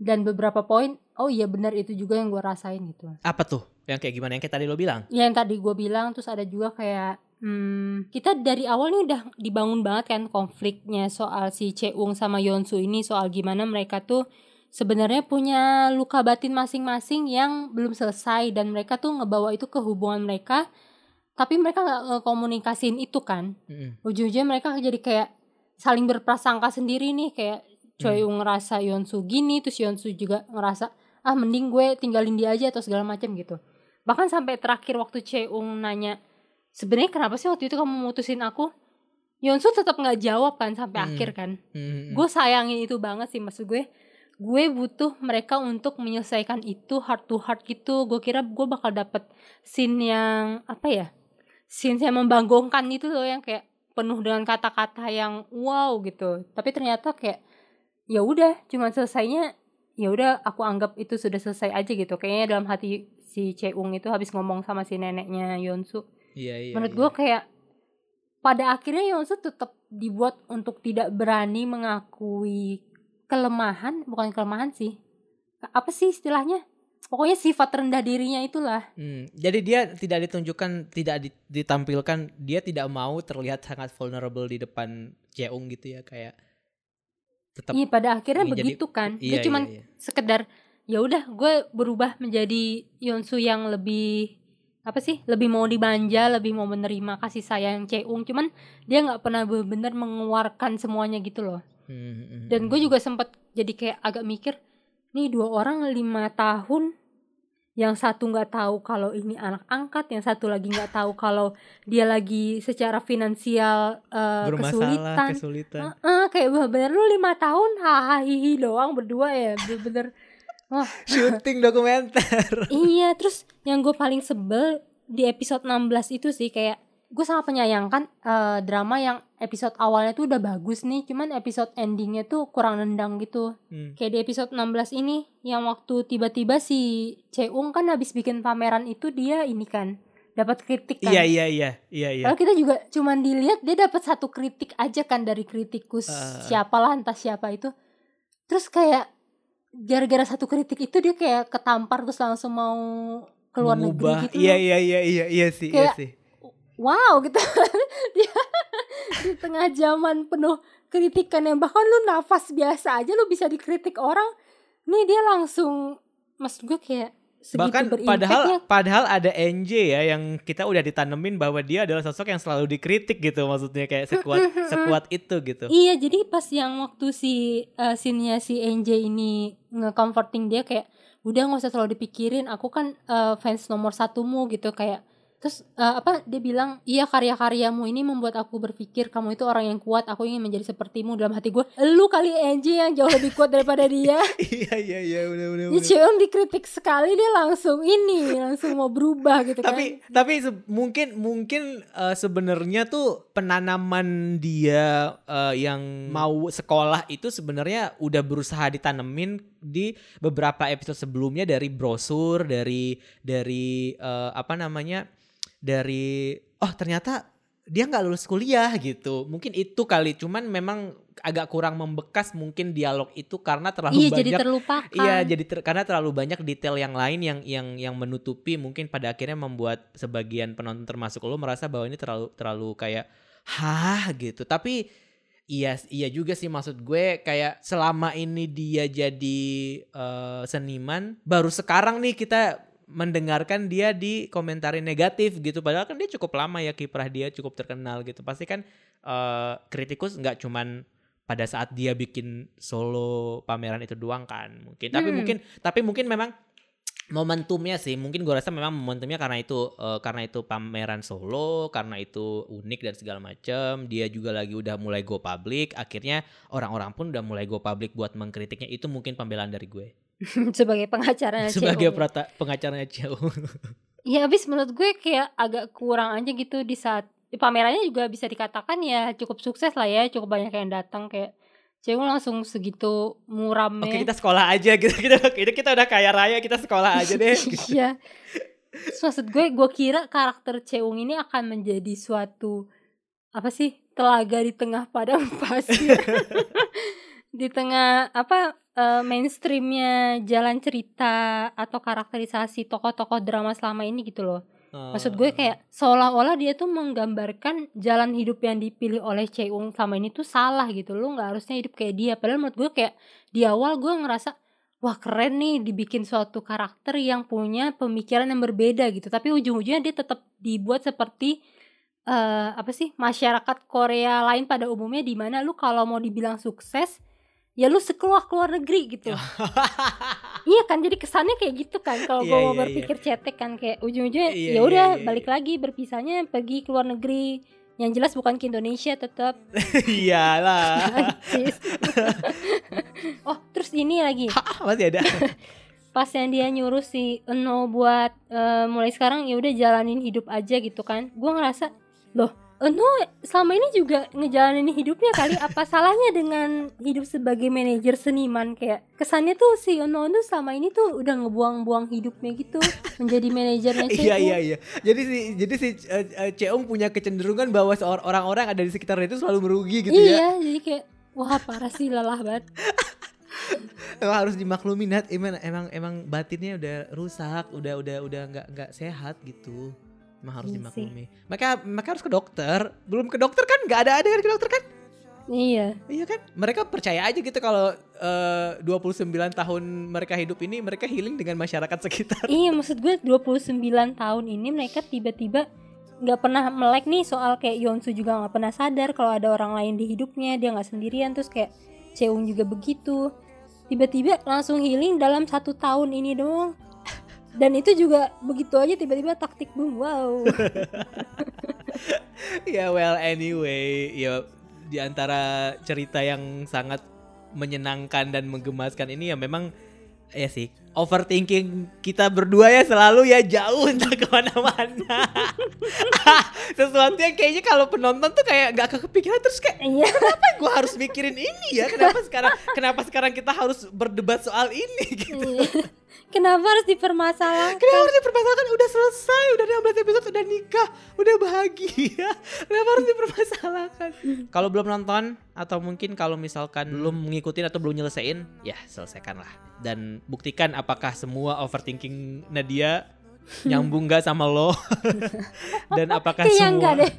dan beberapa poin oh iya benar itu juga yang gue rasain gitu Apa tuh? Yang kayak gimana yang kayak tadi lo bilang? ya yang tadi gue bilang terus ada juga kayak hmm, kita dari awal nih udah dibangun banget kan konfliknya soal si Cheung sama Yeonsu ini soal gimana mereka tuh sebenarnya punya luka batin masing-masing yang belum selesai dan mereka tuh ngebawa itu ke hubungan mereka tapi mereka nggak ngekomunikasiin itu kan Mm-mm. ujung-ujungnya mereka jadi kayak saling berprasangka sendiri nih kayak Choyung ngerasa Yeonsu gini terus Yeonsu juga ngerasa ah mending gue tinggalin dia aja atau segala macam gitu bahkan sampai terakhir waktu Cheung nanya sebenarnya kenapa sih waktu itu kamu mutusin aku Yeonsu tetap nggak jawab kan sampai Hmm. akhir kan Mm-mm. gue sayangin itu banget sih maksud gue gue butuh mereka untuk menyelesaikan itu heart to heart gitu gue kira gue bakal dapet scene yang apa ya scene yang membanggongkan itu loh yang kayak penuh dengan kata-kata yang wow gitu tapi ternyata kayak ya udah cuma selesainya ya udah aku anggap itu sudah selesai aja gitu kayaknya dalam hati si Cheung itu habis ngomong sama si neneknya Yeonsu Iya iya. menurut iya. gue kayak pada akhirnya Yeonsu tetap dibuat untuk tidak berani mengakui kelemahan bukan kelemahan sih. Apa sih istilahnya? Pokoknya sifat rendah dirinya itulah. Hmm, jadi dia tidak ditunjukkan, tidak di- ditampilkan, dia tidak mau terlihat sangat vulnerable di depan Jeong gitu ya kayak tetap iya pada akhirnya jadi- begitu kan. Iya, dia cuman iya, iya. sekedar ya udah gue berubah menjadi Yeonsu yang lebih apa sih lebih mau dimanja lebih mau menerima kasih sayang Cheung cuman dia nggak pernah benar-benar mengeluarkan semuanya gitu loh Hmm, hmm, dan gue juga sempat jadi kayak agak mikir nih dua orang lima tahun yang satu nggak tahu kalau ini anak angkat yang satu lagi nggak tahu kalau dia lagi secara finansial bermasalah, kesulitan kesulitan. Eh, kayak bener lu lima tahun hahaha doang berdua ya bener-bener Syuting dokumenter. iya terus yang gue paling sebel di episode 16 itu sih kayak gue sangat menyayangkan eh, drama yang episode awalnya tuh udah bagus nih cuman episode endingnya tuh kurang nendang gitu Hmm. kayak di episode 16 ini yang waktu tiba-tiba si Cheung kan habis bikin pameran itu dia ini kan dapat kritik kan Iya iya iya iya iya. Kalau kita juga cuman dilihat dia dapat satu kritik aja kan dari kritikus Ah. siapalah entah siapa itu. Terus kayak gara-gara satu kritik itu dia kayak ketampar terus langsung mau keluar Mengubah. negeri gitu. Iya iya iya iya iya sih Kayak- iya sih. Wow gitu. dia di tengah zaman penuh kritikan yang bahkan lu nafas biasa aja lu bisa dikritik orang nih dia langsung maksud gue kayak Bahkan padahal padahal ada NJ ya yang kita udah ditanemin bahwa dia adalah sosok yang selalu dikritik gitu maksudnya kayak sekuat sekuat itu gitu. Iya, jadi pas yang waktu si uh, scene-nya si NJ ini nge-comforting dia kayak udah nggak usah terlalu dipikirin, aku kan uh, fans nomor satumu gitu kayak terus uh, apa dia bilang iya karya-karyamu ini membuat aku berpikir kamu itu orang yang kuat aku ingin menjadi sepertimu dalam hati gue lu kali NJ yang jauh lebih kuat daripada dia Iya iya iya udah udah. Ya Cheon dikritik sekali dia langsung ini langsung mau berubah gitu tapi kan. tapi se- mungkin mungkin eh, sebenarnya tuh penanaman dia eh, yang mau sekolah itu sebenarnya udah berusaha ditanemin di beberapa episode sebelumnya dari brosur dari dari eh, apa namanya dari oh ternyata dia nggak lulus kuliah gitu mungkin itu kali cuman memang agak kurang membekas mungkin dialog itu karena terlalu Iya banyak jadi terlupakan. Iya, jadi ter- karena terlalu banyak detail yang lain yang yang yang menutupi mungkin pada akhirnya membuat sebagian penonton termasuk lo merasa bahwa ini terlalu terlalu kayak hah gitu. Tapi iya iya juga sih maksud gue kayak selama ini dia jadi eh, seniman baru sekarang nih kita mendengarkan dia di komentari negatif gitu. Padahal kan dia cukup lama ya kiprah dia cukup terkenal gitu. Pasti kan eh, kritikus nggak cuman pada saat dia bikin solo pameran itu doang kan. Mungkin tapi Hmm. mungkin tapi mungkin memang momentumnya sih. Mungkin gue rasa memang momentumnya karena itu eh, karena itu pameran solo karena itu unik dan segala macam dia juga lagi udah mulai go public. Akhirnya orang-orang pun udah mulai go public buat mengkritiknya. Itu mungkin pembelaan dari gue sebagai pengacara sebagai perata- pengacaranya Cio Ya habis menurut gue kayak agak kurang aja gitu di saat pamerannya juga bisa dikatakan ya cukup sukses lah ya cukup banyak yang datang kayak cewek langsung segitu muramnya. Oke kita sekolah aja gitu. Kita kita, kita udah kaya raya kita sekolah aja deh. Iya. Terus maksud gue gue kira karakter Ceung ini akan menjadi suatu apa sih telaga di tengah padang pasir. Di tengah apa eh, mainstreamnya jalan cerita atau karakterisasi tokoh-tokoh drama selama ini gitu loh Maksud gue kayak seolah-olah dia tuh menggambarkan jalan hidup yang dipilih oleh Cheung sama ini tuh salah gitu. Lu nggak harusnya hidup kayak dia. Padahal menurut gue kayak di awal gue ngerasa wah keren nih dibikin suatu karakter yang punya pemikiran yang berbeda gitu. Tapi ujung-ujungnya dia tetap dibuat seperti eh apa sih masyarakat Korea lain pada umumnya di mana lu kalau mau dibilang sukses ya lu sekeluar keluar negeri gitu. Iya kan jadi kesannya kayak gitu kan. Kalau Iya, gue mau iya, berpikir cetek kan kayak ujung-ujungnya Iya, ya iya, udah iya, iya. balik lagi berpisahnya pergi ke luar negeri. Yang jelas bukan ke Indonesia tetap iyalah oh terus ini lagi. Ah, masih ada? Pas yang dia nyuruh si Eno buat eh, mulai sekarang ya udah jalanin hidup aja gitu kan. Gue ngerasa loh Eno selama ini juga ngejalanin hidupnya kali. Apa salahnya dengan hidup sebagai manajer seniman? Kayak kesannya tuh si Eno tuh selama ini tuh udah ngebuang-buang hidupnya gitu menjadi manajernya iya Chaehoon. iya iya. Jadi si jadi si uh, uh, punya kecenderungan bahwa orang-orang ada di sekitarnya itu selalu merugi gitu ya. Iya jadi kayak wah parah sih lelah banget. Emang harus dimaklumi Nat. Emang emang emang batinnya udah rusak udah udah udah nggak nggak sehat gitu emang harus Iya dimaklumi. Mereka mereka harus ke dokter. Belum ke dokter kan? Nggak ada ada kan ke dokter kan? Iya. Iya kan? Mereka percaya aja gitu kalau eh, 29 tahun mereka hidup ini mereka healing dengan masyarakat sekitar. Iya maksud gue 29 tahun ini mereka tiba-tiba nggak pernah melek nih soal kayak Yonsu juga nggak pernah sadar kalau ada orang lain di hidupnya dia nggak sendirian terus kayak Cheung juga begitu. Tiba-tiba langsung healing dalam satu tahun ini doang dan itu juga begitu aja tiba-tiba taktik boom wow. Ya well anyway ya di antara cerita yang sangat menyenangkan dan menggemaskan ini ya memang ya sih overthinking kita berdua ya selalu ya jauh entah ke mana-mana. Sesuatu yang kayaknya kalau penonton tuh kayak nggak kepikiran terus kayak iya. Kenapa gue harus mikirin ini ya? Kenapa sekarang kenapa sekarang kita harus berdebat soal ini? Gitu kenapa harus dipermasalahkan Kenapa harus dipermasalahkan? Udah selesai, udah 16 episode, udah nikah, udah bahagia. Kenapa harus dipermasalahkan? kalau belum nonton atau mungkin kalau misalkan belum ngikutin atau belum nyelesain, ya selesaikanlah. Dan buktikan apakah semua overthinking Nadia nyambung nggak sama lo dan apakah Kayaknya semua deh.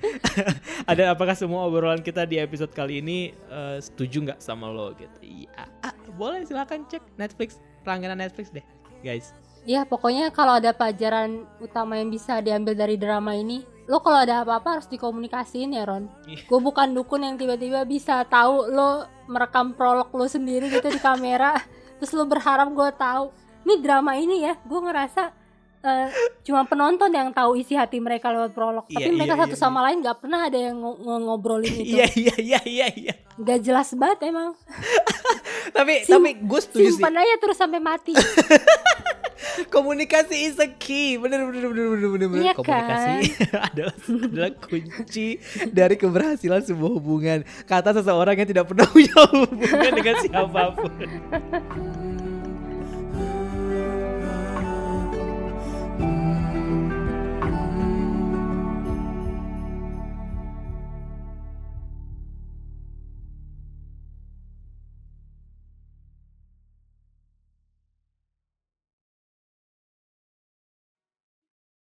ada apakah semua obrolan kita di episode kali ini eh, setuju nggak sama lo gitu iya ah, boleh silakan cek Netflix langganan Netflix deh guys. Ya pokoknya kalau ada pelajaran utama yang bisa diambil dari drama ini Lo kalau ada apa-apa harus dikomunikasiin ya Ron. Iya. Gue bukan dukun yang tiba-tiba bisa tahu lo merekam prolog lo sendiri gitu di kamera. Terus lo berharap gue tahu. Ini drama ini ya gue ngerasa eh, cuma penonton yang tahu isi hati mereka lewat prolog. Iya, Tapi mereka iya, satu iya, sama lain gak pernah ada yang ngo- ngobrolin itu. Iya iya iya iya iya. Gak jelas banget emang. Tapi Sim- tapi gue setuju sih. Simpan aja terus sampai mati. Komunikasi is a key. Bener bener bener bener bener, bener. Iya komunikasi adalah adalah kunci dari keberhasilan sebuah hubungan. Kata seseorang yang tidak pernah punya hubungan dengan siapa pun